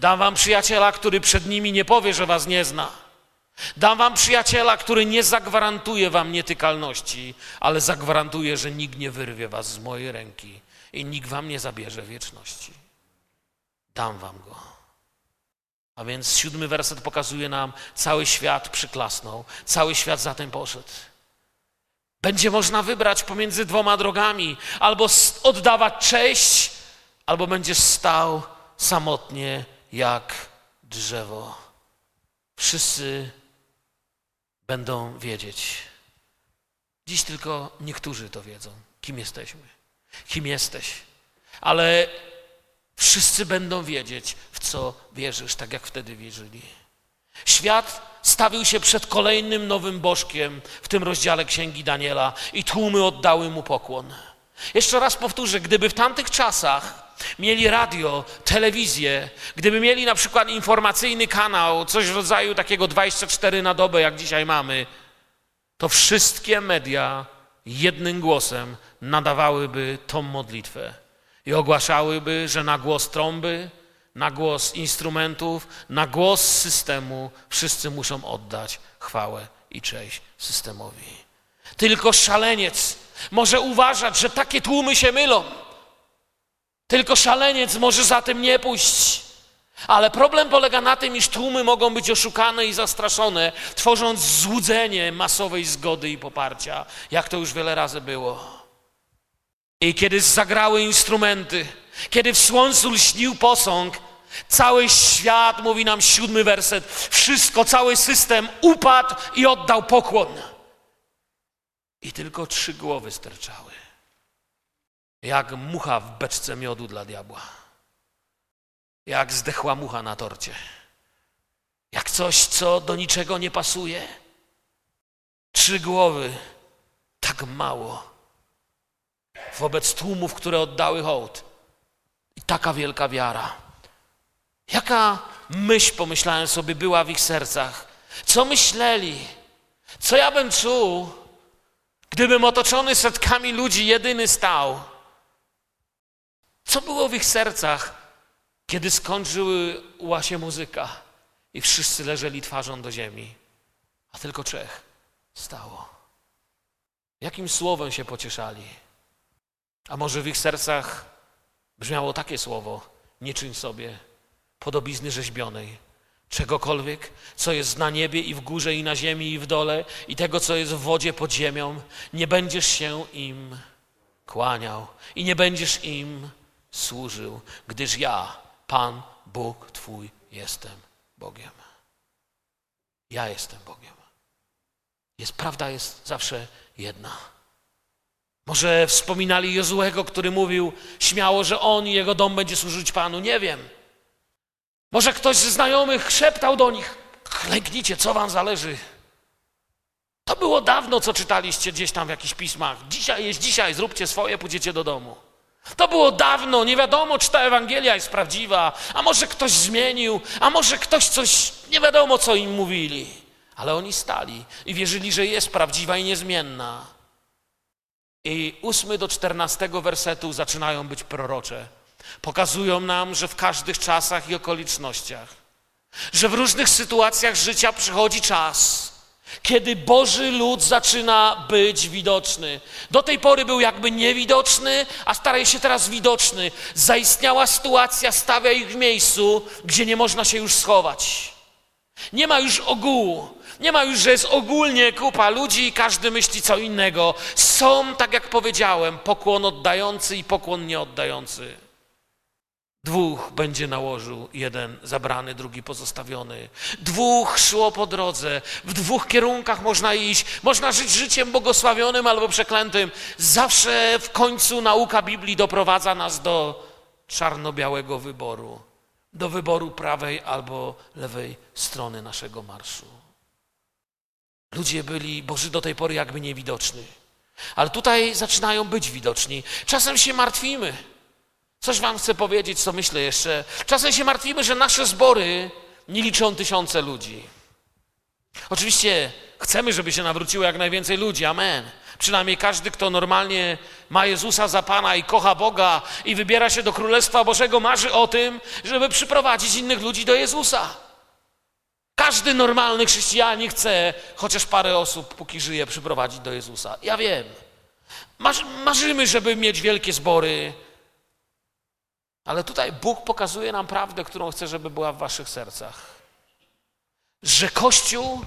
Dam wam przyjaciela, który przed nimi nie powie, że was nie zna. Dam wam przyjaciela, który nie zagwarantuje wam nietykalności, ale zagwarantuje, że nikt nie wyrwie was z mojej ręki i nikt wam nie zabierze wieczności. Dam wam go. A więc siódmy werset pokazuje nam, cały świat przyklasnął, cały świat za tym poszedł. Będzie można wybrać pomiędzy dwoma drogami, albo oddawać cześć, albo będziesz stał samotnie jak drzewo. Wszyscy będą wiedzieć. Dziś tylko niektórzy to wiedzą, kim jesteśmy, kim jesteś. Ale wszyscy będą wiedzieć, w co wierzysz, tak jak wtedy wierzyli. Świat stawił się przed kolejnym nowym bożkiem w tym rozdziale Księgi Daniela i tłumy oddały mu pokłon. Jeszcze raz powtórzę, gdyby w tamtych czasach mieli radio, telewizję, gdyby mieli na przykład informacyjny kanał, coś w rodzaju takiego 24 na dobę, jak dzisiaj mamy, to wszystkie media jednym głosem nadawałyby tą modlitwę i ogłaszałyby, że na głos trąby, na głos instrumentów, na głos systemu wszyscy muszą oddać chwałę i cześć systemowi. Tylko szaleniec może uważać, że takie tłumy się mylą. Tylko szaleniec może za tym nie pójść. Ale problem polega na tym, iż tłumy mogą być oszukane i zastraszone, tworząc złudzenie masowej zgody i poparcia, jak to już wiele razy było. I kiedy zagrały instrumenty, kiedy w słońcu lśnił posąg, cały świat, mówi nam siódmy werset, wszystko, cały system upadł i oddał pokłon. I tylko trzy głowy sterczały, jak mucha w beczce miodu dla diabła jak zdechła mucha na torcie. Jak coś, co do niczego nie pasuje. Trzy głowy, tak mało. Wobec tłumów, które oddały hołd. I taka wielka wiara. Jaka myśl, pomyślałem sobie, była w ich sercach? Co myśleli? Co ja bym czuł, gdybym otoczony setkami ludzi jedyny stał? Co było w ich sercach? Kiedy skończyła się muzyka i wszyscy leżeli twarzą do ziemi, a tylko trzech stało. Jakim słowem się pocieszali? A może w ich sercach brzmiało takie słowo: nie czyń sobie podobizny rzeźbionej, czegokolwiek, co jest na niebie i w górze i na ziemi i w dole i tego, co jest w wodzie pod ziemią, nie będziesz się im kłaniał i nie będziesz im służył, gdyż ja, Pan, Bóg Twój, jestem Bogiem. Ja jestem Bogiem. Jest, prawda jest zawsze jedna. Może wspominali Jozuego, który mówił śmiało, że on i jego dom będzie służyć Panu. Nie wiem. Może ktoś z znajomych szeptał do nich: klęknijcie, co wam zależy. To było dawno, co czytaliście gdzieś tam w jakichś pismach. Dzisiaj jest dzisiaj, zróbcie swoje, pójdziecie do domu. To było dawno, nie wiadomo, czy ta Ewangelia jest prawdziwa, a może ktoś zmienił, a może ktoś coś, nie wiadomo, co im mówili. Ale oni stali i wierzyli, że jest prawdziwa i niezmienna. I ósmy do czternastego wersetu zaczynają być prorocze. Pokazują nam, że w każdych czasach i okolicznościach, że w różnych sytuacjach życia przychodzi czas, kiedy Boży lud zaczyna być widoczny. Do tej pory był jakby niewidoczny, a staje się teraz widoczny. Zaistniała sytuacja stawia ich w miejscu, gdzie nie można się już schować. Nie ma już ogółu. Nie ma już, że jest ogólnie kupa ludzi i każdy myśli co innego. Są, tak jak powiedziałem, pokłon oddający i pokłon nieoddający. Dwóch będzie nałożył, jeden zabrany, drugi pozostawiony. Dwóch szło po drodze, w dwóch kierunkach można iść. Można żyć życiem błogosławionym albo przeklętym. Zawsze w końcu nauka Biblii doprowadza nas do czarno-białego wyboru. Do wyboru prawej albo lewej strony naszego marszu. Ludzie byli, Boży do tej pory jakby niewidoczni. Ale tutaj zaczynają być widoczni. Czasem się martwimy. Coś wam chcę powiedzieć, co myślę jeszcze. Czasem się martwimy, że nasze zbory nie liczą tysiące ludzi. Oczywiście chcemy, żeby się nawróciło jak najwięcej ludzi, amen. Przynajmniej każdy, kto normalnie ma Jezusa za Pana i kocha Boga i wybiera się do Królestwa Bożego, marzy o tym, żeby przyprowadzić innych ludzi do Jezusa. Każdy normalny chrześcijanin chce chociaż parę osób, póki żyje, przyprowadzić do Jezusa. Ja wiem. Marzymy, żeby mieć wielkie zbory, ale tutaj Bóg pokazuje nam prawdę, którą chce, żeby była w waszych sercach. Że Kościół,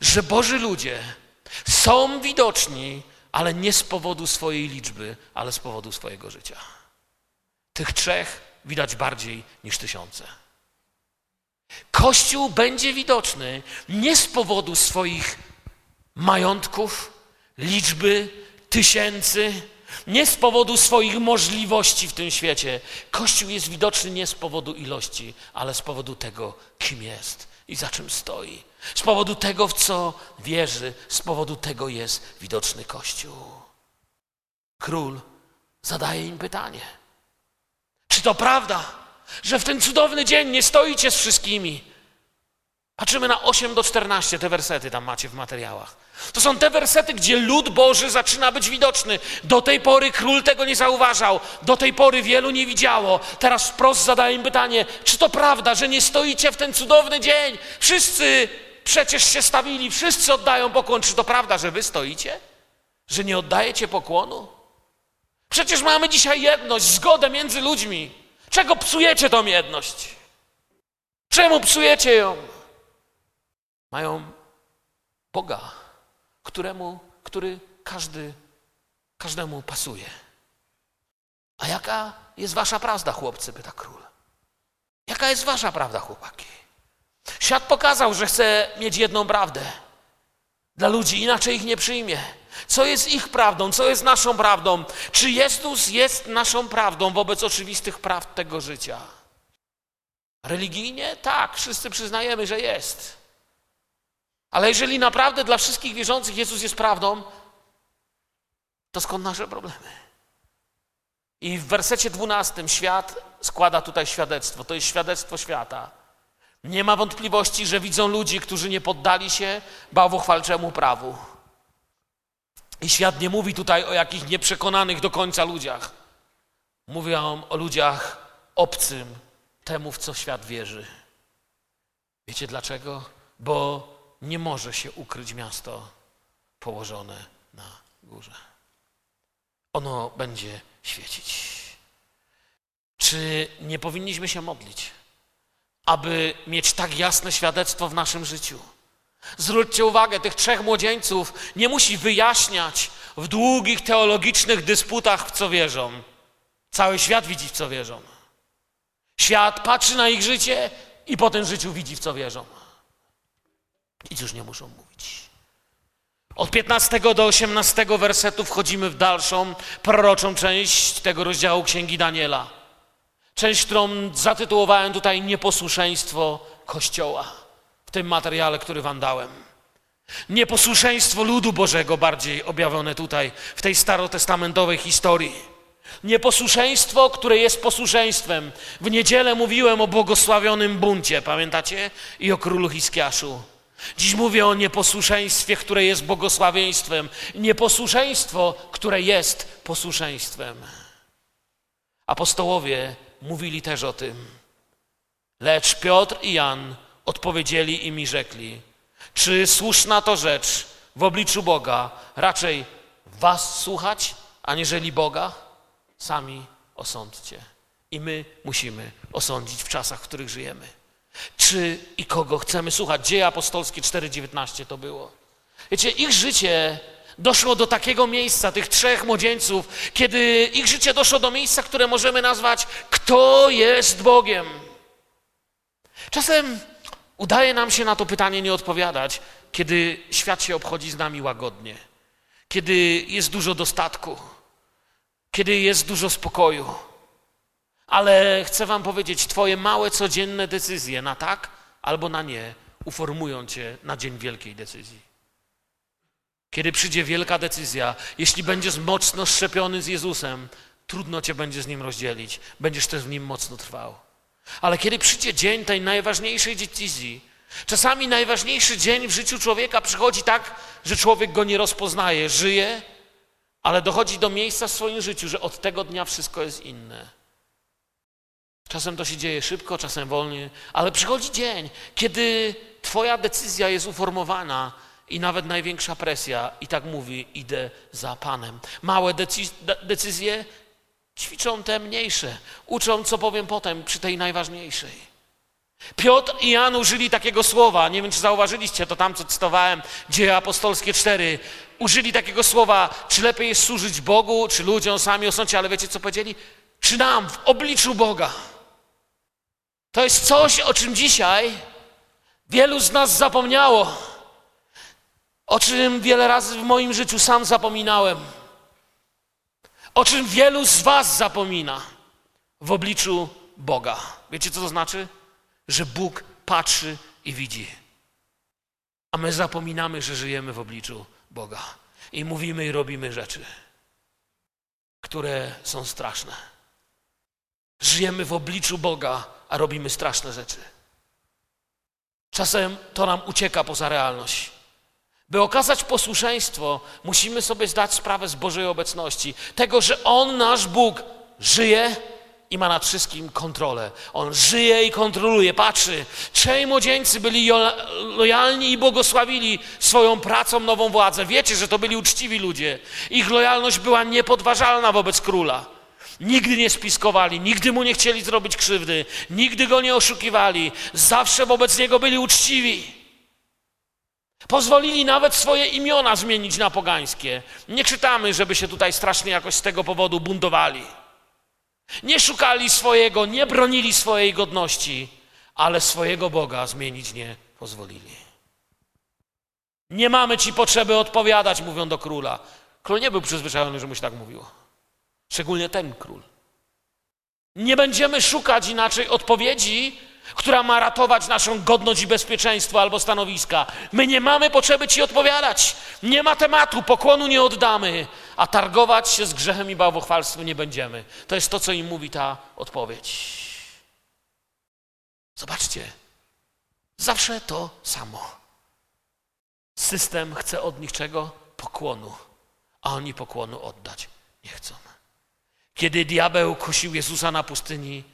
że Boży ludzie są widoczni, ale nie z powodu swojej liczby, ale z powodu swojego życia. Tych trzech widać bardziej niż tysiące. Kościół będzie widoczny nie z powodu swoich majątków, liczby, tysięcy, nie z powodu swoich możliwości w tym świecie. Kościół jest widoczny nie z powodu ilości, ale z powodu tego, kim jest i za czym stoi. Z powodu tego, w co wierzy, z powodu tego jest widoczny Kościół. Król zadaje im pytanie. Czy to prawda, że w ten cudowny dzień nie stoicie z wszystkimi? Patrzymy na 8 do 14, te wersety tam macie w materiałach. To są te wersety, gdzie lud Boży zaczyna być widoczny. Do tej pory król tego nie zauważał, do tej pory wielu nie widziało. Teraz wprost zadaję im pytanie, czy to prawda, że nie stoicie w ten cudowny dzień? Wszyscy przecież się stawili, wszyscy oddają pokłon. Czy to prawda, że wy stoicie? Że nie oddajecie pokłonu? Przecież mamy dzisiaj jedność, zgodę między ludźmi. Czego psujecie tą jedność? Czemu psujecie ją? Mają Boga, któremu, który każdy, każdemu pasuje. A jaka jest wasza prawda, chłopcy? pyta król. Jaka jest wasza prawda, chłopaki? Świat pokazał, że chce mieć jedną prawdę. Dla ludzi inaczej ich nie przyjmie. Co jest ich prawdą, co jest naszą prawdą? Czy Jezus jest naszą prawdą wobec oczywistych praw tego życia? Religijnie? Tak, wszyscy przyznajemy, że jest. Ale jeżeli naprawdę dla wszystkich wierzących Jezus jest prawdą, to skąd nasze problemy? I w wersecie 12 świat składa tutaj świadectwo. To jest świadectwo świata. Nie ma wątpliwości, że widzą ludzi, którzy nie poddali się bałwochwalczemu prawu. I świat nie mówi tutaj o jakichś nieprzekonanych do końca ludziach. Mówi on o ludziach obcym temu, w co świat wierzy. Wiecie dlaczego? Bo nie może się ukryć miasto położone na górze. Ono będzie świecić. Czy nie powinniśmy się modlić, aby mieć tak jasne świadectwo w naszym życiu? Zwróćcie uwagę, tych trzech młodzieńców nie musi wyjaśniać w długich teologicznych dysputach, w co wierzą. Cały świat widzi, w co wierzą. Świat patrzy na ich życie i po tym życiu widzi, w co wierzą. Nic już nie muszą mówić. Od 15 do 18 wersetu wchodzimy w dalszą proroczą część tego rozdziału Księgi Daniela. Część, którą zatytułowałem tutaj Nieposłuszeństwo Kościoła tym materiale, który wam dałem. Nieposłuszeństwo ludu Bożego bardziej objawione tutaj w tej starotestamentowej historii. Nieposłuszeństwo, które jest posłuszeństwem. W niedzielę mówiłem o błogosławionym buncie, pamiętacie? I o królu Hiskiaszu. Dziś mówię o nieposłuszeństwie, które jest błogosławieństwem. Nieposłuszeństwo, które jest posłuszeństwem. Apostołowie mówili też o tym. Lecz Piotr i Jan odpowiedzieli im i rzekli: Czy słuszna to rzecz w obliczu Boga raczej was słuchać, aniżeli Boga? Sami osądźcie. I my musimy osądzić w czasach, w których żyjemy. Czy i kogo chcemy słuchać? Dzieje apostolskie 4,19 to było. Wiecie, ich życie doszło do takiego miejsca, tych trzech młodzieńców, kiedy ich życie doszło do miejsca, które możemy nazwać Kto jest Bogiem? Czasem udaje nam się na to pytanie nie odpowiadać, kiedy świat się obchodzi z nami łagodnie, kiedy jest dużo dostatku, kiedy jest dużo spokoju. Ale chcę Wam powiedzieć, Twoje małe codzienne decyzje na tak albo na nie uformują Cię na dzień wielkiej decyzji. Kiedy przyjdzie wielka decyzja, jeśli będziesz mocno szczepiony z Jezusem, trudno Cię będzie z Nim rozdzielić, będziesz też w Nim mocno trwał. Ale kiedy przyjdzie dzień tej najważniejszej decyzji, czasami najważniejszy dzień w życiu człowieka przychodzi tak, że człowiek go nie rozpoznaje, żyje, ale dochodzi do miejsca w swoim życiu, że od tego dnia wszystko jest inne. Czasem to się dzieje szybko, czasem wolniej, ale przychodzi dzień, kiedy Twoja decyzja jest uformowana i nawet największa presja i tak mówi: idę za Panem. Małe decyzje ćwiczą te mniejsze, uczą, co powiem potem przy tej najważniejszej. Piotr i Jan użyli takiego słowa, nie wiem czy zauważyliście to tam, co cytowałem, Dzieje Apostolskie 4. Użyli takiego słowa, czy lepiej jest służyć Bogu, czy ludziom, sami osądźcie, ale wiecie co powiedzieli? Czy nam w obliczu Boga To jest coś, o czym dzisiaj wielu z nas zapomniało, o czym wiele razy w moim życiu sam zapominałem, o czym wielu z Was zapomina w obliczu Boga. Wiecie, co to znaczy? Że Bóg patrzy i widzi. A my zapominamy, że żyjemy w obliczu Boga i mówimy i robimy rzeczy, które są straszne. Żyjemy w obliczu Boga, a robimy straszne rzeczy. Czasem to nam ucieka poza realność. By okazać posłuszeństwo, musimy sobie zdać sprawę z Bożej obecności, tego, że On, nasz Bóg, żyje i ma nad wszystkim kontrolę. On żyje i kontroluje, patrzy. Trzej młodzieńcy byli lojalni i błogosławili swoją pracą nową władzę. Wiecie, że to byli uczciwi ludzie. Ich lojalność była niepodważalna wobec króla. Nigdy nie spiskowali, nigdy mu nie chcieli zrobić krzywdy, nigdy go nie oszukiwali. Zawsze wobec niego byli uczciwi. Pozwolili nawet swoje imiona zmienić na pogańskie. Nie czytamy, żeby się tutaj strasznie jakoś z tego powodu buntowali. Nie szukali swojego, nie bronili swojej godności, ale swojego Boga zmienić nie pozwolili. Nie mamy ci potrzeby odpowiadać, mówią do króla. Król nie był przyzwyczajony, że mu się tak mówiło. Szczególnie ten król. Nie będziemy szukać inaczej odpowiedzi, która ma ratować naszą godność i bezpieczeństwo albo stanowiska. My nie mamy potrzeby ci odpowiadać. Nie ma tematu, pokłonu nie oddamy, a targować się z grzechem i bałwochwalstwem nie będziemy. To jest to, co im mówi ta odpowiedź. Zobaczcie, zawsze to samo. System chce od nich czego? Pokłonu, a oni pokłonu oddać nie chcą. Kiedy diabeł kusił Jezusa na pustyni,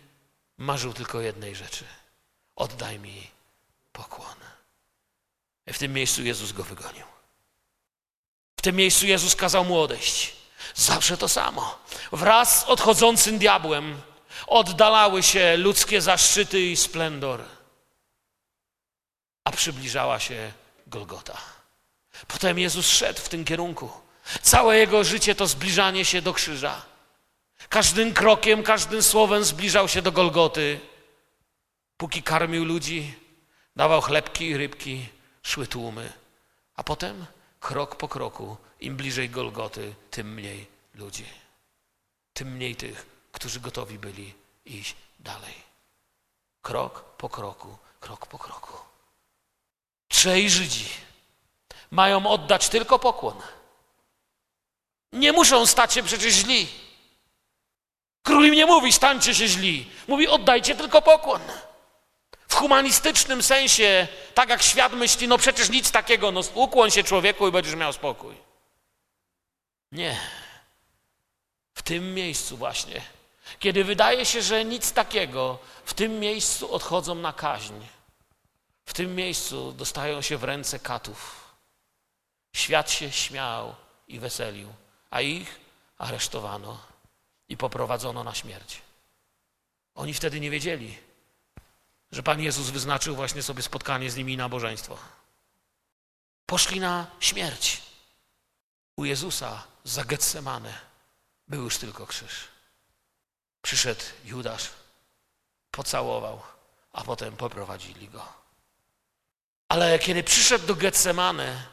marzył tylko jednej rzeczy: oddaj mi pokłon. I w tym miejscu Jezus go wygonił. W tym miejscu Jezus kazał mu odejść. Zawsze to samo. Wraz z odchodzącym diabłem oddalały się ludzkie zaszczyty i splendor, a przybliżała się Golgota. Potem Jezus szedł w tym kierunku. Całe jego życie to zbliżanie się do krzyża. Każdym krokiem, każdym słowem zbliżał się do Golgoty. Póki karmił ludzi, dawał chlebki i rybki, szły tłumy. A potem, krok po kroku, im bliżej Golgoty, tym mniej ludzi. Tym mniej tych, którzy gotowi byli iść dalej. Krok po kroku, krok po kroku. Trzej Żydzi mają oddać tylko pokłon. Nie muszą stać się przecież źli. Król im nie mówi, stańcie się źli. Mówi, oddajcie tylko pokłon. W humanistycznym sensie, tak jak świat myśli, no przecież nic takiego, no ukłoń się człowieku i będziesz miał spokój. Nie. W tym miejscu właśnie, kiedy wydaje się, że nic takiego, w tym miejscu odchodzą na kaźń. W tym miejscu dostają się w ręce katów. Świat się śmiał i weselił, a ich aresztowano i poprowadzono na śmierć. Oni wtedy nie wiedzieli, że Pan Jezus wyznaczył właśnie sobie spotkanie z nimi i nabożeństwo. Poszli na śmierć. U Jezusa za Getsemane był już tylko krzyż. Przyszedł Judasz, pocałował, a potem poprowadzili go. Ale kiedy przyszedł do Getsemane,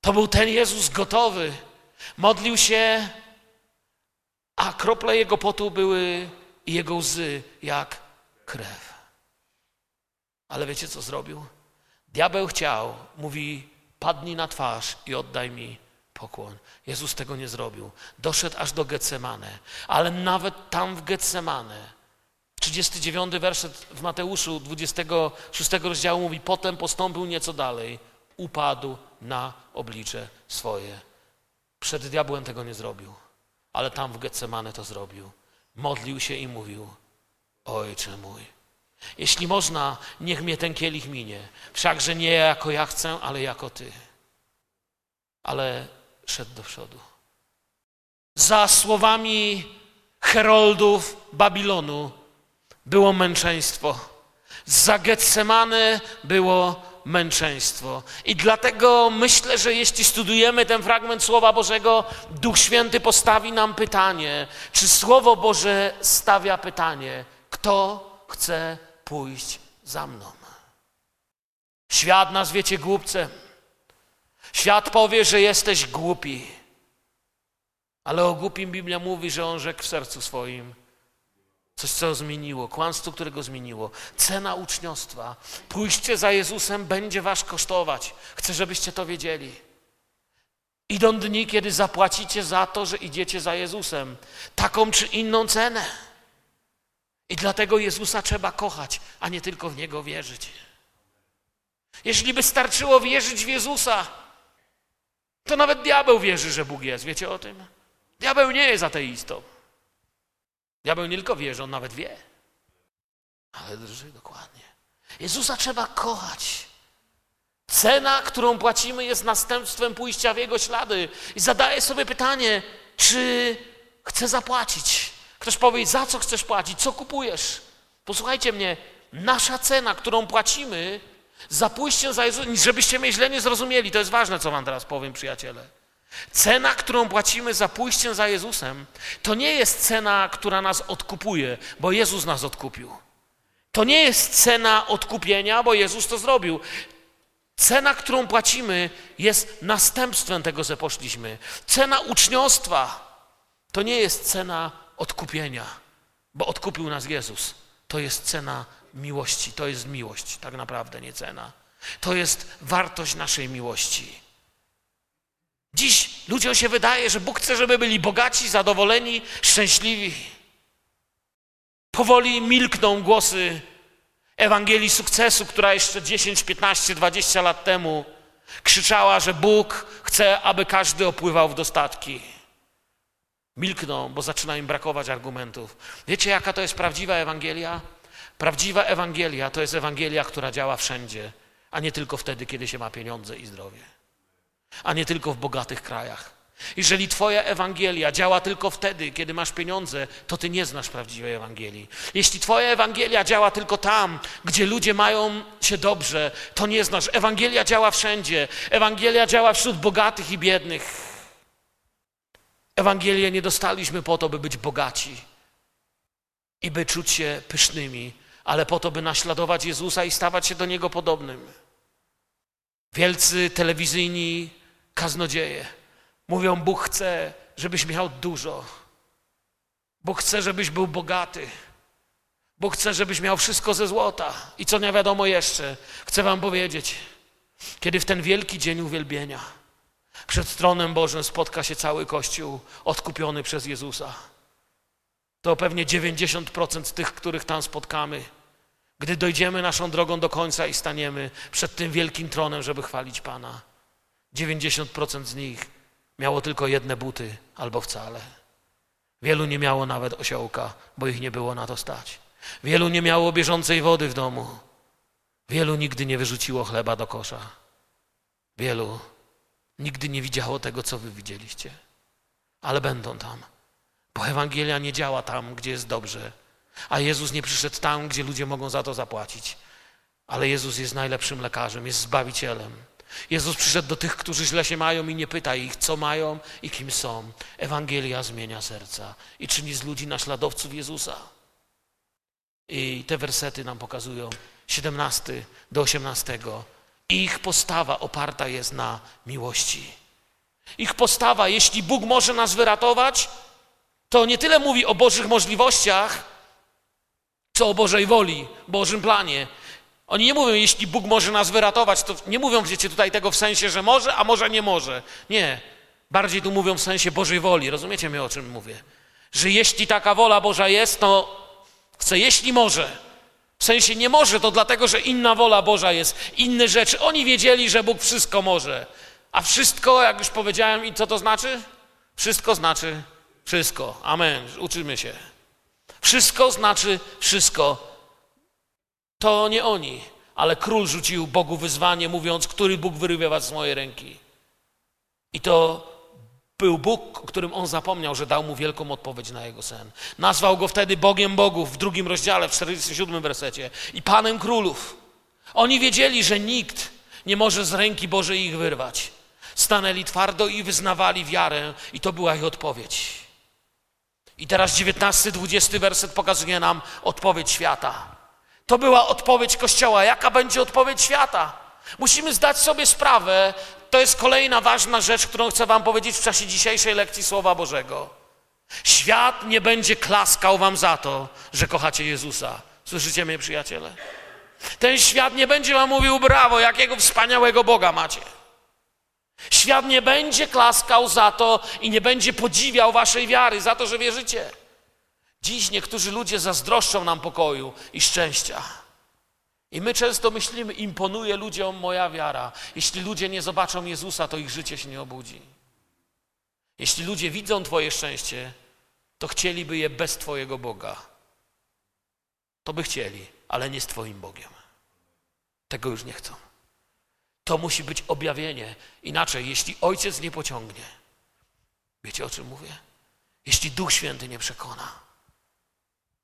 to był ten Jezus gotowy. Modlił się a krople jego potu były i jego łzy jak krew. Ale wiecie, co zrobił? Diabeł chciał, mówi, padnij na twarz i oddaj mi pokłon. Jezus tego nie zrobił. Doszedł aż do Getsemane, ale nawet tam w Getsemane, 39 werset w Mateuszu 26 rozdziału mówi, potem postąpił nieco dalej, upadł na oblicze swoje. Przed diabłem tego nie zrobił ale tam w Getsemane to zrobił. Modlił się i mówił: Ojcze mój, jeśli można, niech mnie ten kielich minie. Wszakże nie jako ja chcę, ale jako ty. Ale szedł do przodu. Za słowami heroldów Babilonu było męczeństwo. Za Getsemane było męczeństwo. I dlatego myślę, że jeśli studujemy ten fragment Słowa Bożego, Duch Święty postawi nam pytanie, czy Słowo Boże stawia pytanie, kto chce pójść za mną. Świat nazwie cię głupcem. Świat powie, że jesteś głupi. Ale o głupim Biblia mówi, że on rzekł w sercu swoim coś, co zmieniło, kłamstwo, które go zmieniło. Cena uczniostwa. Pójście za Jezusem będzie was kosztować. Chcę, żebyście to wiedzieli. Idą dni, kiedy zapłacicie za to, że idziecie za Jezusem. Taką czy inną cenę. I dlatego Jezusa trzeba kochać, a nie tylko w Niego wierzyć. Jeśli by starczyło wierzyć w Jezusa, to nawet diabeł wierzy, że Bóg jest. Wiecie o tym? Diabeł nie jest ateistą. Diabeł nie tylko wierzy, on nawet wie. Ale drży dokładnie. Jezusa trzeba kochać. Cena, którą płacimy, jest następstwem pójścia w Jego ślady. I zadaję sobie pytanie, czy chcę zapłacić? Ktoś powie, za co chcesz płacić? Co kupujesz? Posłuchajcie mnie, nasza cena, którą płacimy za pójście za Jezusem, żebyście mnie źle nie zrozumieli, to jest ważne, co wam teraz powiem, przyjaciele. Cena, którą płacimy za pójście za Jezusem, to nie jest cena, która nas odkupuje, bo Jezus nas odkupił. To nie jest cena odkupienia, bo Jezus to zrobił. Cena, którą płacimy, jest następstwem tego, że poszliśmy. Cena uczniostwa to nie jest cena odkupienia, bo odkupił nas Jezus. To jest cena miłości, to jest miłość, tak naprawdę nie cena. To jest wartość naszej miłości. Dziś ludziom się wydaje, że Bóg chce, żeby byli bogaci, zadowoleni, szczęśliwi. Powoli milkną głosy Ewangelii sukcesu, która jeszcze 10, 15, 20 lat temu krzyczała, że Bóg chce, aby każdy opływał w dostatki. Milkną, bo zaczyna im brakować argumentów. Wiecie, jaka to jest prawdziwa Ewangelia? Prawdziwa Ewangelia to jest Ewangelia, która działa wszędzie, a nie tylko wtedy, kiedy się ma pieniądze i zdrowie a nie tylko w bogatych krajach. Jeżeli Twoja Ewangelia działa tylko wtedy, kiedy masz pieniądze, to Ty nie znasz prawdziwej Ewangelii. Jeśli Twoja Ewangelia działa tylko tam, gdzie ludzie mają się dobrze, to nie znasz. Ewangelia działa wszędzie. Ewangelia działa wśród bogatych i biednych. Ewangelię nie dostaliśmy po to, by być bogaci i by czuć się pysznymi, ale po to, by naśladować Jezusa i stawać się do Niego podobnym. Wielcy telewizyjni kaznodzieje. Mówią, Bóg chce, żebyś miał dużo. Bóg chce, żebyś był bogaty. Bóg chce, żebyś miał wszystko ze złota. I co nie wiadomo jeszcze, chcę wam powiedzieć, kiedy w ten wielki dzień uwielbienia przed tronem Bożym spotka się cały Kościół odkupiony przez Jezusa, to pewnie 90% tych, których tam spotkamy, gdy dojdziemy naszą drogą do końca i staniemy przed tym wielkim tronem, żeby chwalić Pana, 90% z nich miało tylko jedne buty albo wcale. Wielu nie miało nawet osiołka, bo ich nie było na to stać. Wielu nie miało bieżącej wody w domu. Wielu nigdy nie wyrzuciło chleba do kosza. Wielu nigdy nie widziało tego, co wy widzieliście. Ale będą tam, bo Ewangelia nie działa tam, gdzie jest dobrze, a Jezus nie przyszedł tam, gdzie ludzie mogą za to zapłacić. Ale Jezus jest najlepszym lekarzem, jest zbawicielem. Jezus przyszedł do tych, którzy źle się mają i nie pyta ich, co mają i kim są. Ewangelia zmienia serca i czyni z ludzi naśladowców Jezusa. I te wersety nam pokazują, 17 do 18. Ich postawa oparta jest na miłości. Ich postawa, jeśli Bóg może nas wyratować, to nie tyle mówi o Bożych możliwościach, co o Bożej woli, Bożym planie. Oni nie mówią, jeśli Bóg może nas wyratować, to nie mówią, wiecie, tutaj tego w sensie, że może, a może nie może. Nie. Bardziej tu mówią w sensie Bożej woli. Rozumiecie mnie, o czym mówię? Że jeśli taka wola Boża jest, to chce, jeśli może. W sensie nie może, to dlatego, że inna wola Boża jest, inne rzeczy. Oni wiedzieli, że Bóg wszystko może. A wszystko, jak już powiedziałem, i co to znaczy? Wszystko znaczy wszystko. Amen. Uczymy się. Wszystko znaczy wszystko. To nie oni, ale król rzucił Bogu wyzwanie, mówiąc, który Bóg wyrywa was z mojej ręki. I to był Bóg, którym on zapomniał, że dał mu wielką odpowiedź na jego sen. Nazwał go wtedy Bogiem Bogów w drugim rozdziale, w 47 wersecie i Panem Królów. Oni wiedzieli, że nikt nie może z ręki Bożej ich wyrwać. Stanęli twardo i wyznawali wiarę i to była ich odpowiedź. I teraz 19-20 werset pokazuje nam odpowiedź świata. To była odpowiedź Kościoła. Jaka będzie odpowiedź świata? Musimy zdać sobie sprawę, to jest kolejna ważna rzecz, którą chcę Wam powiedzieć w czasie dzisiejszej lekcji Słowa Bożego. Świat nie będzie klaskał Wam za to, że kochacie Jezusa. Słyszycie mnie, przyjaciele? Ten świat nie będzie Wam mówił brawo, jakiego wspaniałego Boga macie. Świat nie będzie klaskał za to i nie będzie podziwiał Waszej wiary, za to, że wierzycie. Dziś niektórzy ludzie zazdroszczą nam pokoju i szczęścia. I my często myślimy, imponuje ludziom moja wiara. Jeśli ludzie nie zobaczą Jezusa, to ich życie się nie obudzi. Jeśli ludzie widzą Twoje szczęście, to chcieliby je bez Twojego Boga. To by chcieli, ale nie z Twoim Bogiem. Tego już nie chcą. To musi być objawienie. Inaczej, jeśli Ojciec nie pociągnie, wiecie o czym mówię? Jeśli Duch Święty nie przekona,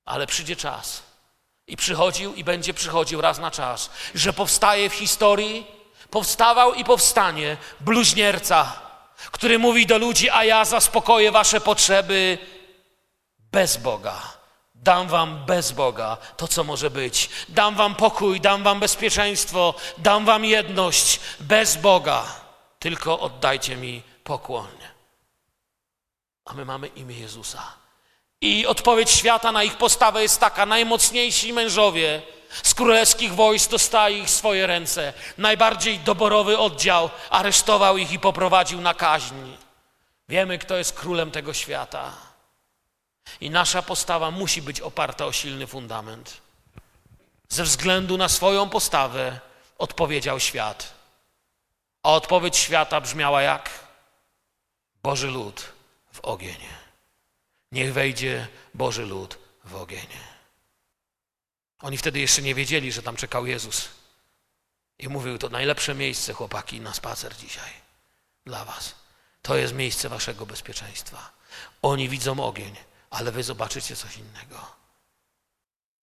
ale przyjdzie czas, i przychodził i będzie przychodził raz na czas, że powstaje w historii, powstawał i powstanie bluźnierca, który mówi do ludzi, a ja zaspokoję wasze potrzeby bez Boga. Dam wam bez Boga to, co może być. Dam wam pokój, dam wam bezpieczeństwo, dam wam jedność bez Boga. Tylko oddajcie mi pokłon. A my mamy imię Jezusa. I odpowiedź świata na ich postawę jest taka: najmocniejsi mężowie z królewskich wojsk dostali ich swoje ręce. Najbardziej doborowy oddział aresztował ich i poprowadził na kaźń. Wiemy, kto jest królem tego świata. I nasza postawa musi być oparta o silny fundament. Ze względu na swoją postawę odpowiedział świat. A odpowiedź świata brzmiała jak? Boży lud w ogień. Niech wejdzie Boży lud w ogień. Oni wtedy jeszcze nie wiedzieli, że tam czekał Jezus. I mówił, to najlepsze miejsce, chłopaki, na spacer dzisiaj. Dla was. To jest miejsce waszego bezpieczeństwa. Oni widzą ogień, ale wy zobaczycie coś innego.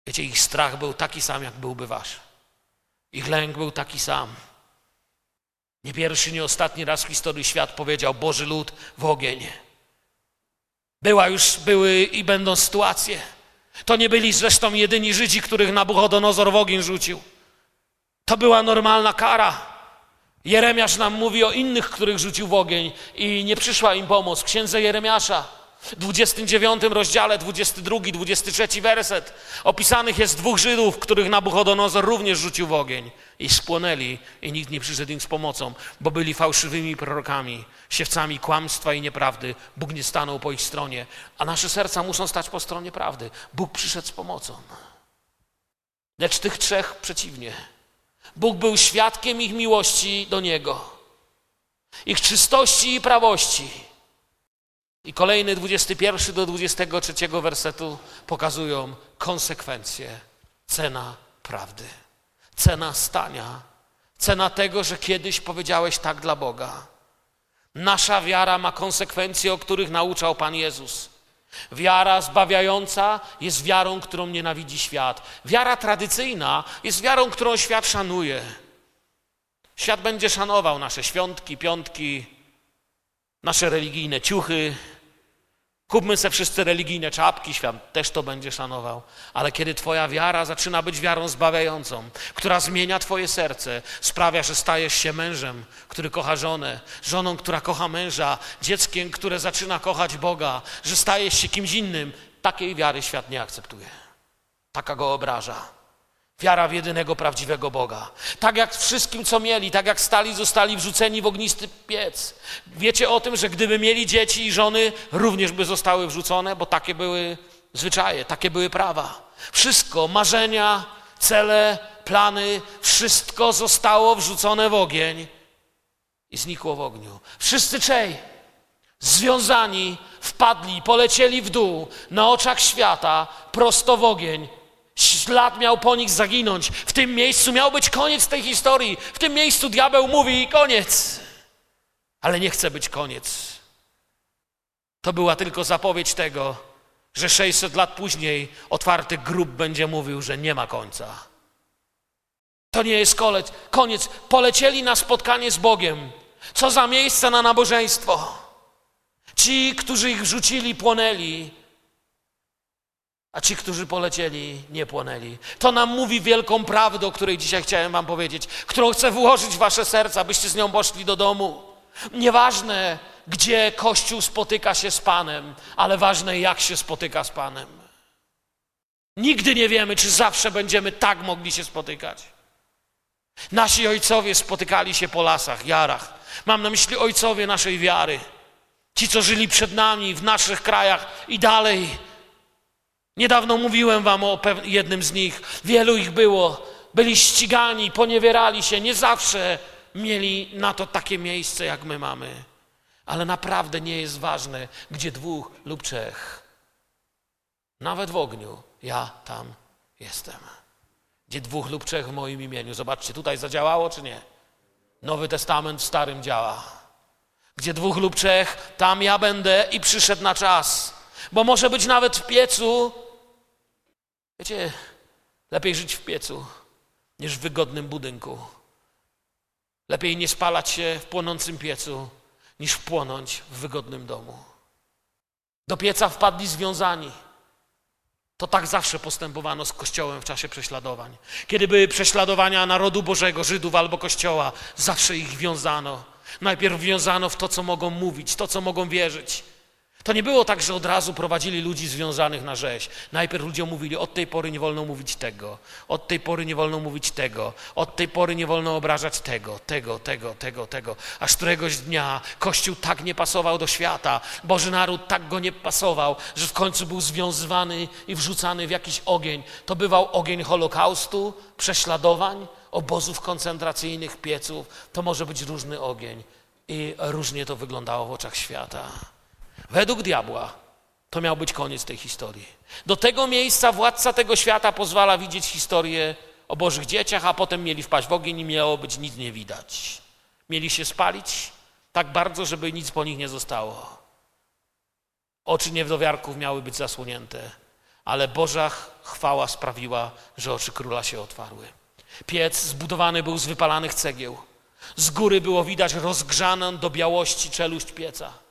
Wiecie, ich strach był taki sam, jak byłby wasz. Ich lęk był taki sam. Nie pierwszy, nie ostatni raz w historii świat powiedział Boży lud w ogień. Była już, były i będą sytuacje. To nie byli zresztą jedyni Żydzi, których Nabuchodonozor w ogień rzucił. To była normalna kara. Jeremiasz nam mówi o innych, których rzucił w ogień i nie przyszła im pomoc. Księdze Jeremiasza, w 29 rozdziale, 22, 23 werset, opisanych jest dwóch Żydów, których Nabuchodonozor również rzucił w ogień i spłonęli i nikt nie przyszedł im z pomocą, bo byli fałszywymi prorokami, siewcami kłamstwa i nieprawdy. Bóg nie stanął po ich stronie, a nasze serca muszą stać po stronie prawdy. Bóg przyszedł z pomocą. Lecz tych trzech przeciwnie. Bóg był świadkiem ich miłości do Niego, ich czystości i prawości. I kolejny 21 do 23 wersetu pokazują konsekwencje, cena prawdy, cena stania, cena tego, że kiedyś powiedziałeś tak dla Boga. Nasza wiara ma konsekwencje, o których nauczał Pan Jezus. Wiara zbawiająca jest wiarą, którą nienawidzi świat. Wiara tradycyjna jest wiarą, którą świat szanuje. Świat będzie szanował nasze świątki, piątki, nasze religijne ciuchy, Kupmy sobie wszyscy religijne czapki, świat też to będzie szanował. Ale kiedy Twoja wiara zaczyna być wiarą zbawiającą, która zmienia Twoje serce, sprawia, że stajesz się mężem, który kocha żonę, żoną, która kocha męża, dzieckiem, które zaczyna kochać Boga, że stajesz się kimś innym, takiej wiary świat nie akceptuje. Taka go obraża. Wiara w jedynego prawdziwego Boga. Tak jak wszystkim, co mieli, tak jak stali, zostali wrzuceni w ognisty piec. Wiecie o tym, że gdyby mieli dzieci i żony, również by zostały wrzucone, bo takie były zwyczaje, takie były prawa. Wszystko, marzenia, cele, plany, wszystko zostało wrzucone w ogień i znikło w ogniu. Wszyscy trzej, związani, wpadli, polecieli w dół na oczach świata, prosto w ogień Ślad miał po nich zaginąć. W tym miejscu miał być koniec tej historii. W tym miejscu diabeł mówi koniec. Ale nie chce być koniec. To była tylko zapowiedź tego, że 600 lat później otwarty grób będzie mówił, że nie ma końca. To nie jest koniec. koniec. Polecieli na spotkanie z Bogiem. Co za miejsce na nabożeństwo. Ci, którzy ich wrzucili, płonęli a ci, którzy polecieli, nie płonęli. To nam mówi wielką prawdę, o której dzisiaj chciałem wam powiedzieć, którą chcę włożyć w wasze serca, abyście z nią poszli do domu. Nieważne, gdzie Kościół spotyka się z Panem, ale ważne, jak się spotyka z Panem. Nigdy nie wiemy, czy zawsze będziemy tak mogli się spotykać. Nasi ojcowie spotykali się po lasach, jarach. Mam na myśli ojcowie naszej wiary. Ci, co żyli przed nami w naszych krajach i dalej. Niedawno mówiłem wam o jednym z nich. Wielu ich było. Byli ścigani, poniewierali się. Nie zawsze mieli na to takie miejsce, jak my mamy. Ale naprawdę nie jest ważne, gdzie dwóch lub trzech. Nawet w ogniu ja tam jestem. Gdzie dwóch lub trzech w moim imieniu. Zobaczcie, tutaj zadziałało czy nie? Nowy Testament w Starym działa. Gdzie dwóch lub trzech, tam ja będę i przyszedł na czas. Bo może być nawet w piecu. Wiecie, lepiej żyć w piecu niż w wygodnym budynku. Lepiej nie spalać się w płonącym piecu, niż płonąć w wygodnym domu. Do pieca wpadli związani. To tak zawsze postępowano z Kościołem w czasie prześladowań. Kiedy były prześladowania narodu Bożego, Żydów albo Kościoła, zawsze ich wiązano. Najpierw wiązano w to, co mogą mówić, to, co mogą wierzyć. To nie było tak, że od razu prowadzili ludzi związanych na rzeź. Najpierw ludziom mówili, od tej pory nie wolno mówić tego, od tej pory nie wolno mówić tego, od tej pory nie wolno obrażać tego, tego, tego, tego, tego. Aż któregoś dnia Kościół tak nie pasował do świata, Boży naród tak go nie pasował, że w końcu był związywany i wrzucany w jakiś ogień. To bywał ogień Holokaustu, prześladowań, obozów koncentracyjnych, pieców. To może być różny ogień. I różnie to wyglądało w oczach świata. Według diabła to miał być koniec tej historii. Do tego miejsca władca tego świata pozwala widzieć historię o Bożych dzieciach, a potem mieli wpaść w ogień i miało być nic nie widać. Mieli się spalić tak bardzo, żeby nic po nich nie zostało. Oczy niewdowiarków miały być zasłonięte, ale Boża chwała sprawiła, że oczy króla się otwarły. Piec zbudowany był z wypalanych cegieł. Z góry było widać rozgrzaną do białości czeluść pieca.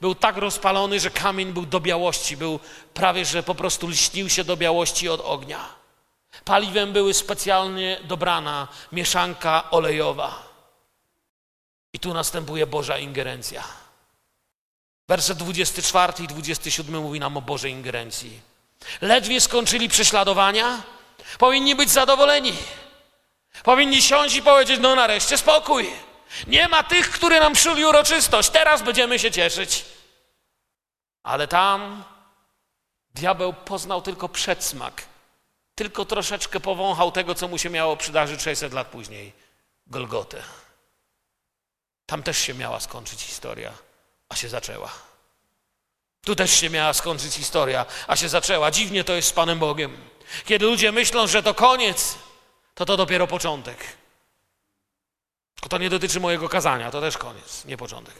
Był tak rozpalony, że kamień był do białości, był prawie, że po prostu lśnił się do białości od ognia. Paliwem były specjalnie dobrana mieszanka olejowa. I tu następuje Boża ingerencja. Werset 24 i 27 mówi nam o Bożej ingerencji. Ledwie skończyli prześladowania, powinni być zadowoleni. Powinni siąść i powiedzieć: No, nareszcie spokój. Nie ma tych, którzy nam czuli uroczystość. Teraz będziemy się cieszyć. Ale tam diabeł poznał tylko przedsmak. Tylko troszeczkę powąchał tego, co mu się miało przydarzyć 600 lat później. Golgotę. Tam też się miała skończyć historia, a się zaczęła. Tu też się miała skończyć historia, a się zaczęła. Dziwnie to jest z Panem Bogiem. Kiedy ludzie myślą, że to koniec, to to dopiero początek. To nie dotyczy mojego kazania, to też koniec, nie początek.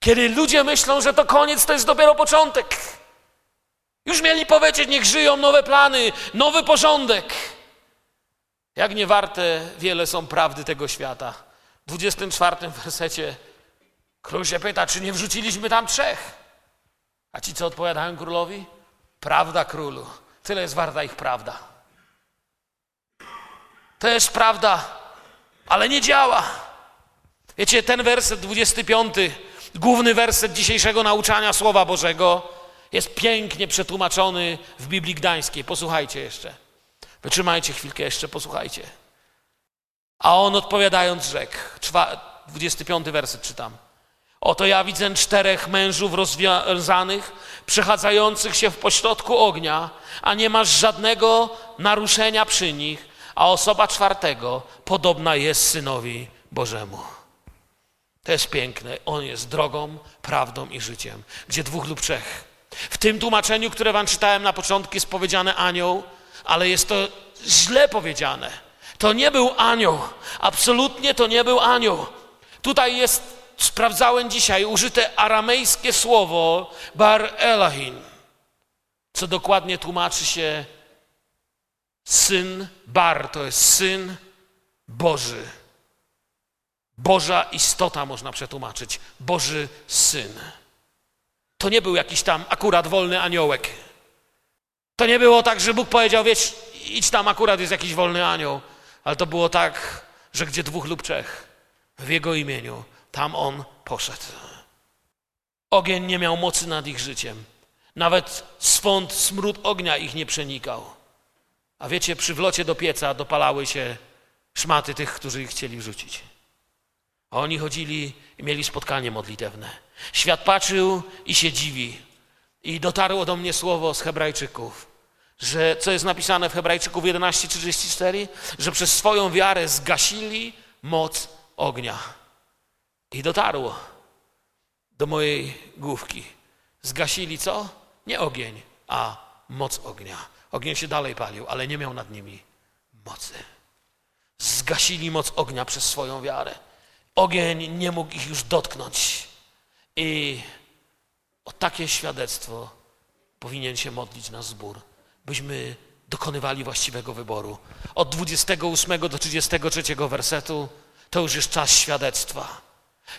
Kiedy ludzie myślą, że to koniec, to jest dopiero początek. Już mieli powiedzieć, niech żyją nowe plany, nowy porządek. Jak nie warte wiele są prawdy tego świata. W 24 wersecie król się pyta, czy nie wrzuciliśmy tam trzech. A ci co odpowiadają królowi? Prawda królu. Tyle jest warta ich prawda. To jest prawda ale nie działa. Wiecie, ten werset 25, główny werset dzisiejszego nauczania Słowa Bożego, jest pięknie przetłumaczony w Biblii Gdańskiej. Posłuchajcie jeszcze. Wytrzymajcie chwilkę jeszcze, posłuchajcie. A on odpowiadając rzekł, 25 werset czytam. Oto ja widzę czterech mężów rozwiązanych, przechadzających się w pośrodku ognia, a nie masz żadnego naruszenia przy nich, a osoba czwartego podobna jest Synowi Bożemu. To jest piękne. On jest drogą, prawdą i życiem. Gdzie dwóch lub trzech. W tym tłumaczeniu, które wam czytałem na początku, jest powiedziane anioł, ale jest to źle powiedziane. To nie był anioł. Absolutnie to nie był anioł. Tutaj jest, sprawdzałem dzisiaj, użyte aramejskie słowo bar elahin, co dokładnie tłumaczy się Syn Bar to jest syn Boży. Boża istota można przetłumaczyć. Boży syn. To nie był jakiś tam akurat wolny aniołek. To nie było tak, że Bóg powiedział, wiesz, idź tam, akurat jest jakiś wolny anioł, ale to było tak, że gdzie dwóch lub trzech w Jego imieniu, tam On poszedł. Ogień nie miał mocy nad ich życiem. Nawet swąd smród ognia ich nie przenikał. A wiecie, przy wlocie do pieca dopalały się szmaty tych, którzy ich chcieli wrzucić. A oni chodzili i mieli spotkanie modlitewne. Świat patrzył i się dziwi. I dotarło do mnie słowo z Hebrajczyków, że co jest napisane w Hebrajczyków 11:34, że przez swoją wiarę zgasili moc ognia. I dotarło do mojej główki. Zgasili co? Nie ogień, a moc ognia. Ogień się dalej palił, ale nie miał nad nimi mocy. Zgasili moc ognia przez swoją wiarę. Ogień nie mógł ich już dotknąć. I o takie świadectwo powinien się modlić nasz zbór, byśmy dokonywali właściwego wyboru. Od 28 do 33 wersetu to już jest czas świadectwa.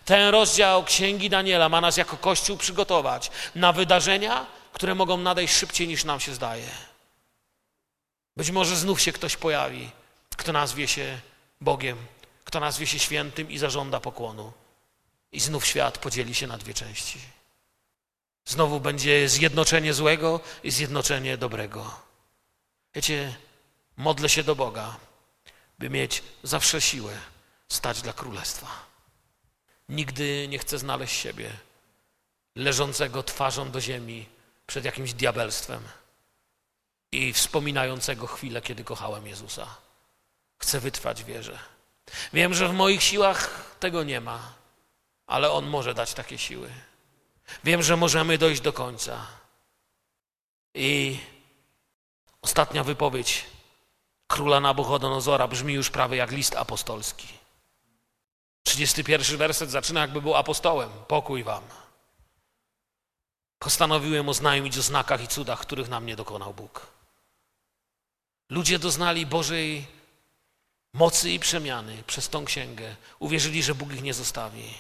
Ten rozdział Księgi Daniela ma nas jako Kościół przygotować na wydarzenia, które mogą nadejść szybciej niż nam się zdaje. Być może znów się ktoś pojawi, kto nazwie się Bogiem, kto nazwie się świętym i zażąda pokłonu. I znów świat podzieli się na dwie części. Znowu będzie zjednoczenie złego i zjednoczenie dobrego. Wiecie, modlę się do Boga, by mieć zawsze siłę stać dla królestwa. Nigdy nie chcę znaleźć siebie leżącego twarzą do ziemi przed jakimś diabelstwem i wspominającego chwilę, kiedy kochałem Jezusa. Chcę wytrwać w wierze. Wiem, że w moich siłach tego nie ma, ale On może dać takie siły. Wiem, że możemy dojść do końca. I ostatnia wypowiedź króla Nabuchodonozora brzmi już prawie jak list apostolski. 31 werset zaczyna, jakby był apostołem. Pokój wam. Postanowiłem oznajmić o znakach i cudach, których nam nie dokonał Bóg. Ludzie doznali Bożej mocy i przemiany przez tą księgę. Uwierzyli, że Bóg ich nie zostawi.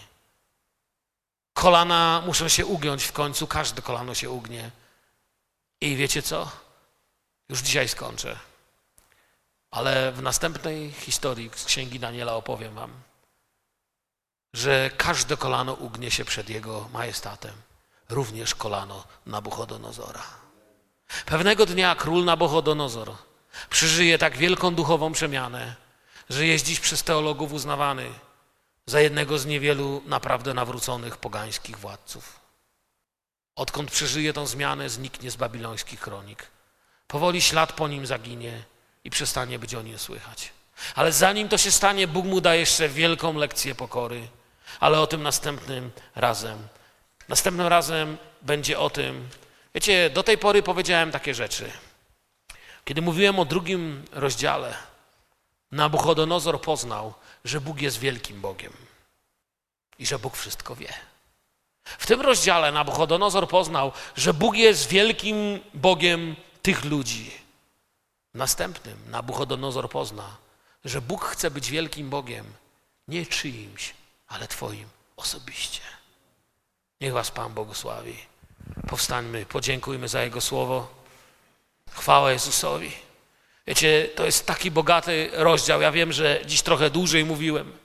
Kolana muszą się ugiąć w końcu, każde kolano się ugnie. I wiecie co? Już dzisiaj skończę. Ale w następnej historii z księgi Daniela opowiem Wam, że każde kolano ugnie się przed Jego majestatem, również kolano Nabuchodonozora. Pewnego dnia król Nabuchodonozor przeżyje tak wielką duchową przemianę, że jest dziś przez teologów uznawany za jednego z niewielu naprawdę nawróconych pogańskich władców. Odkąd przeżyje tą zmianę, zniknie z babilońskich kronik. Powoli ślad po nim zaginie i przestanie być o nim słychać. Ale zanim to się stanie, Bóg mu da jeszcze wielką lekcję pokory. Ale o tym następnym razem. Następnym razem będzie o tym. Wiecie, do tej pory powiedziałem takie rzeczy. Kiedy mówiłem o drugim rozdziale, Nabuchodonozor poznał, że Bóg jest wielkim Bogiem i że Bóg wszystko wie. W tym rozdziale Nabuchodonozor poznał, że Bóg jest wielkim Bogiem tych ludzi. W następnym Nabuchodonozor pozna, że Bóg chce być wielkim Bogiem nie czyimś, ale Twoim osobiście. Niech Was Pan błogosławi. Powstańmy, podziękujmy za Jego słowo. Chwała Jezusowi. Wiecie, to jest taki bogaty rozdział. Ja wiem, że dziś trochę dłużej mówiłem,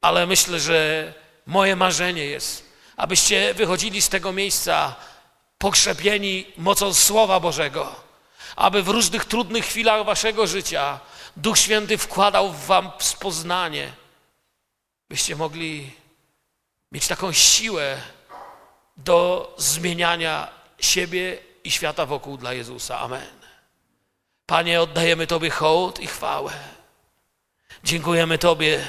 ale myślę, że moje marzenie jest, abyście wychodzili z tego miejsca pokrzepieni mocą Słowa Bożego, aby w różnych trudnych chwilach waszego życia Duch Święty wkładał w wam spoznanie, byście mogli mieć taką siłę do zmieniania siebie i świata wokół dla Jezusa. Amen. Panie, oddajemy Tobie hołd i chwałę. Dziękujemy Tobie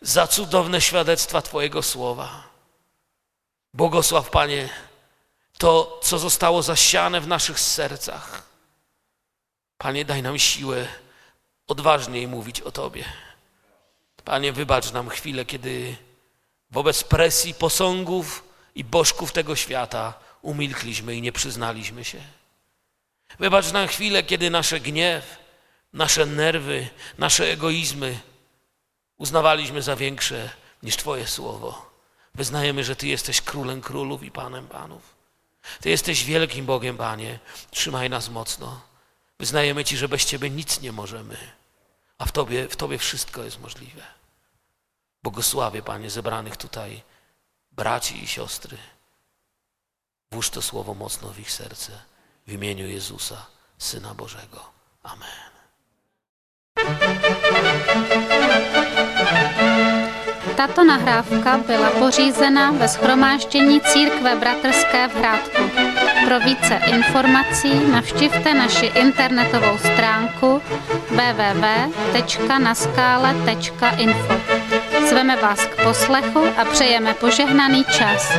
za cudowne świadectwa Twojego słowa. Błogosław, Panie, to, co zostało zasiane w naszych sercach. Panie, daj nam siłę odważniej mówić o Tobie. Panie, wybacz nam chwilę, kiedy wobec presji posągów i bożków tego świata umilkliśmy i nie przyznaliśmy się. Wybacz nam chwilę, kiedy nasze gniew, nasze nerwy, nasze egoizmy uznawaliśmy za większe niż Twoje słowo. Wyznajemy, że Ty jesteś królem królów i panem panów. Ty jesteś wielkim Bogiem, Panie. Trzymaj nas mocno. Wyznajemy Ci, że bez Ciebie nic nie możemy, a w Tobie, w Tobie wszystko jest możliwe. Błogosławię, Panie, zebranych tutaj braci i siostry. Włóż to słowo mocno w ich serce. W imieniu Jezusa, Syna Bożego. Amen. Tato nahrávka byla pořízena ve schromáždění Církve Bratrské v Hrádku. Pro více informací navštivte naši internetovou stránku www.naskale.info. Zveme vás k poslechu a přejeme požehnaný čas.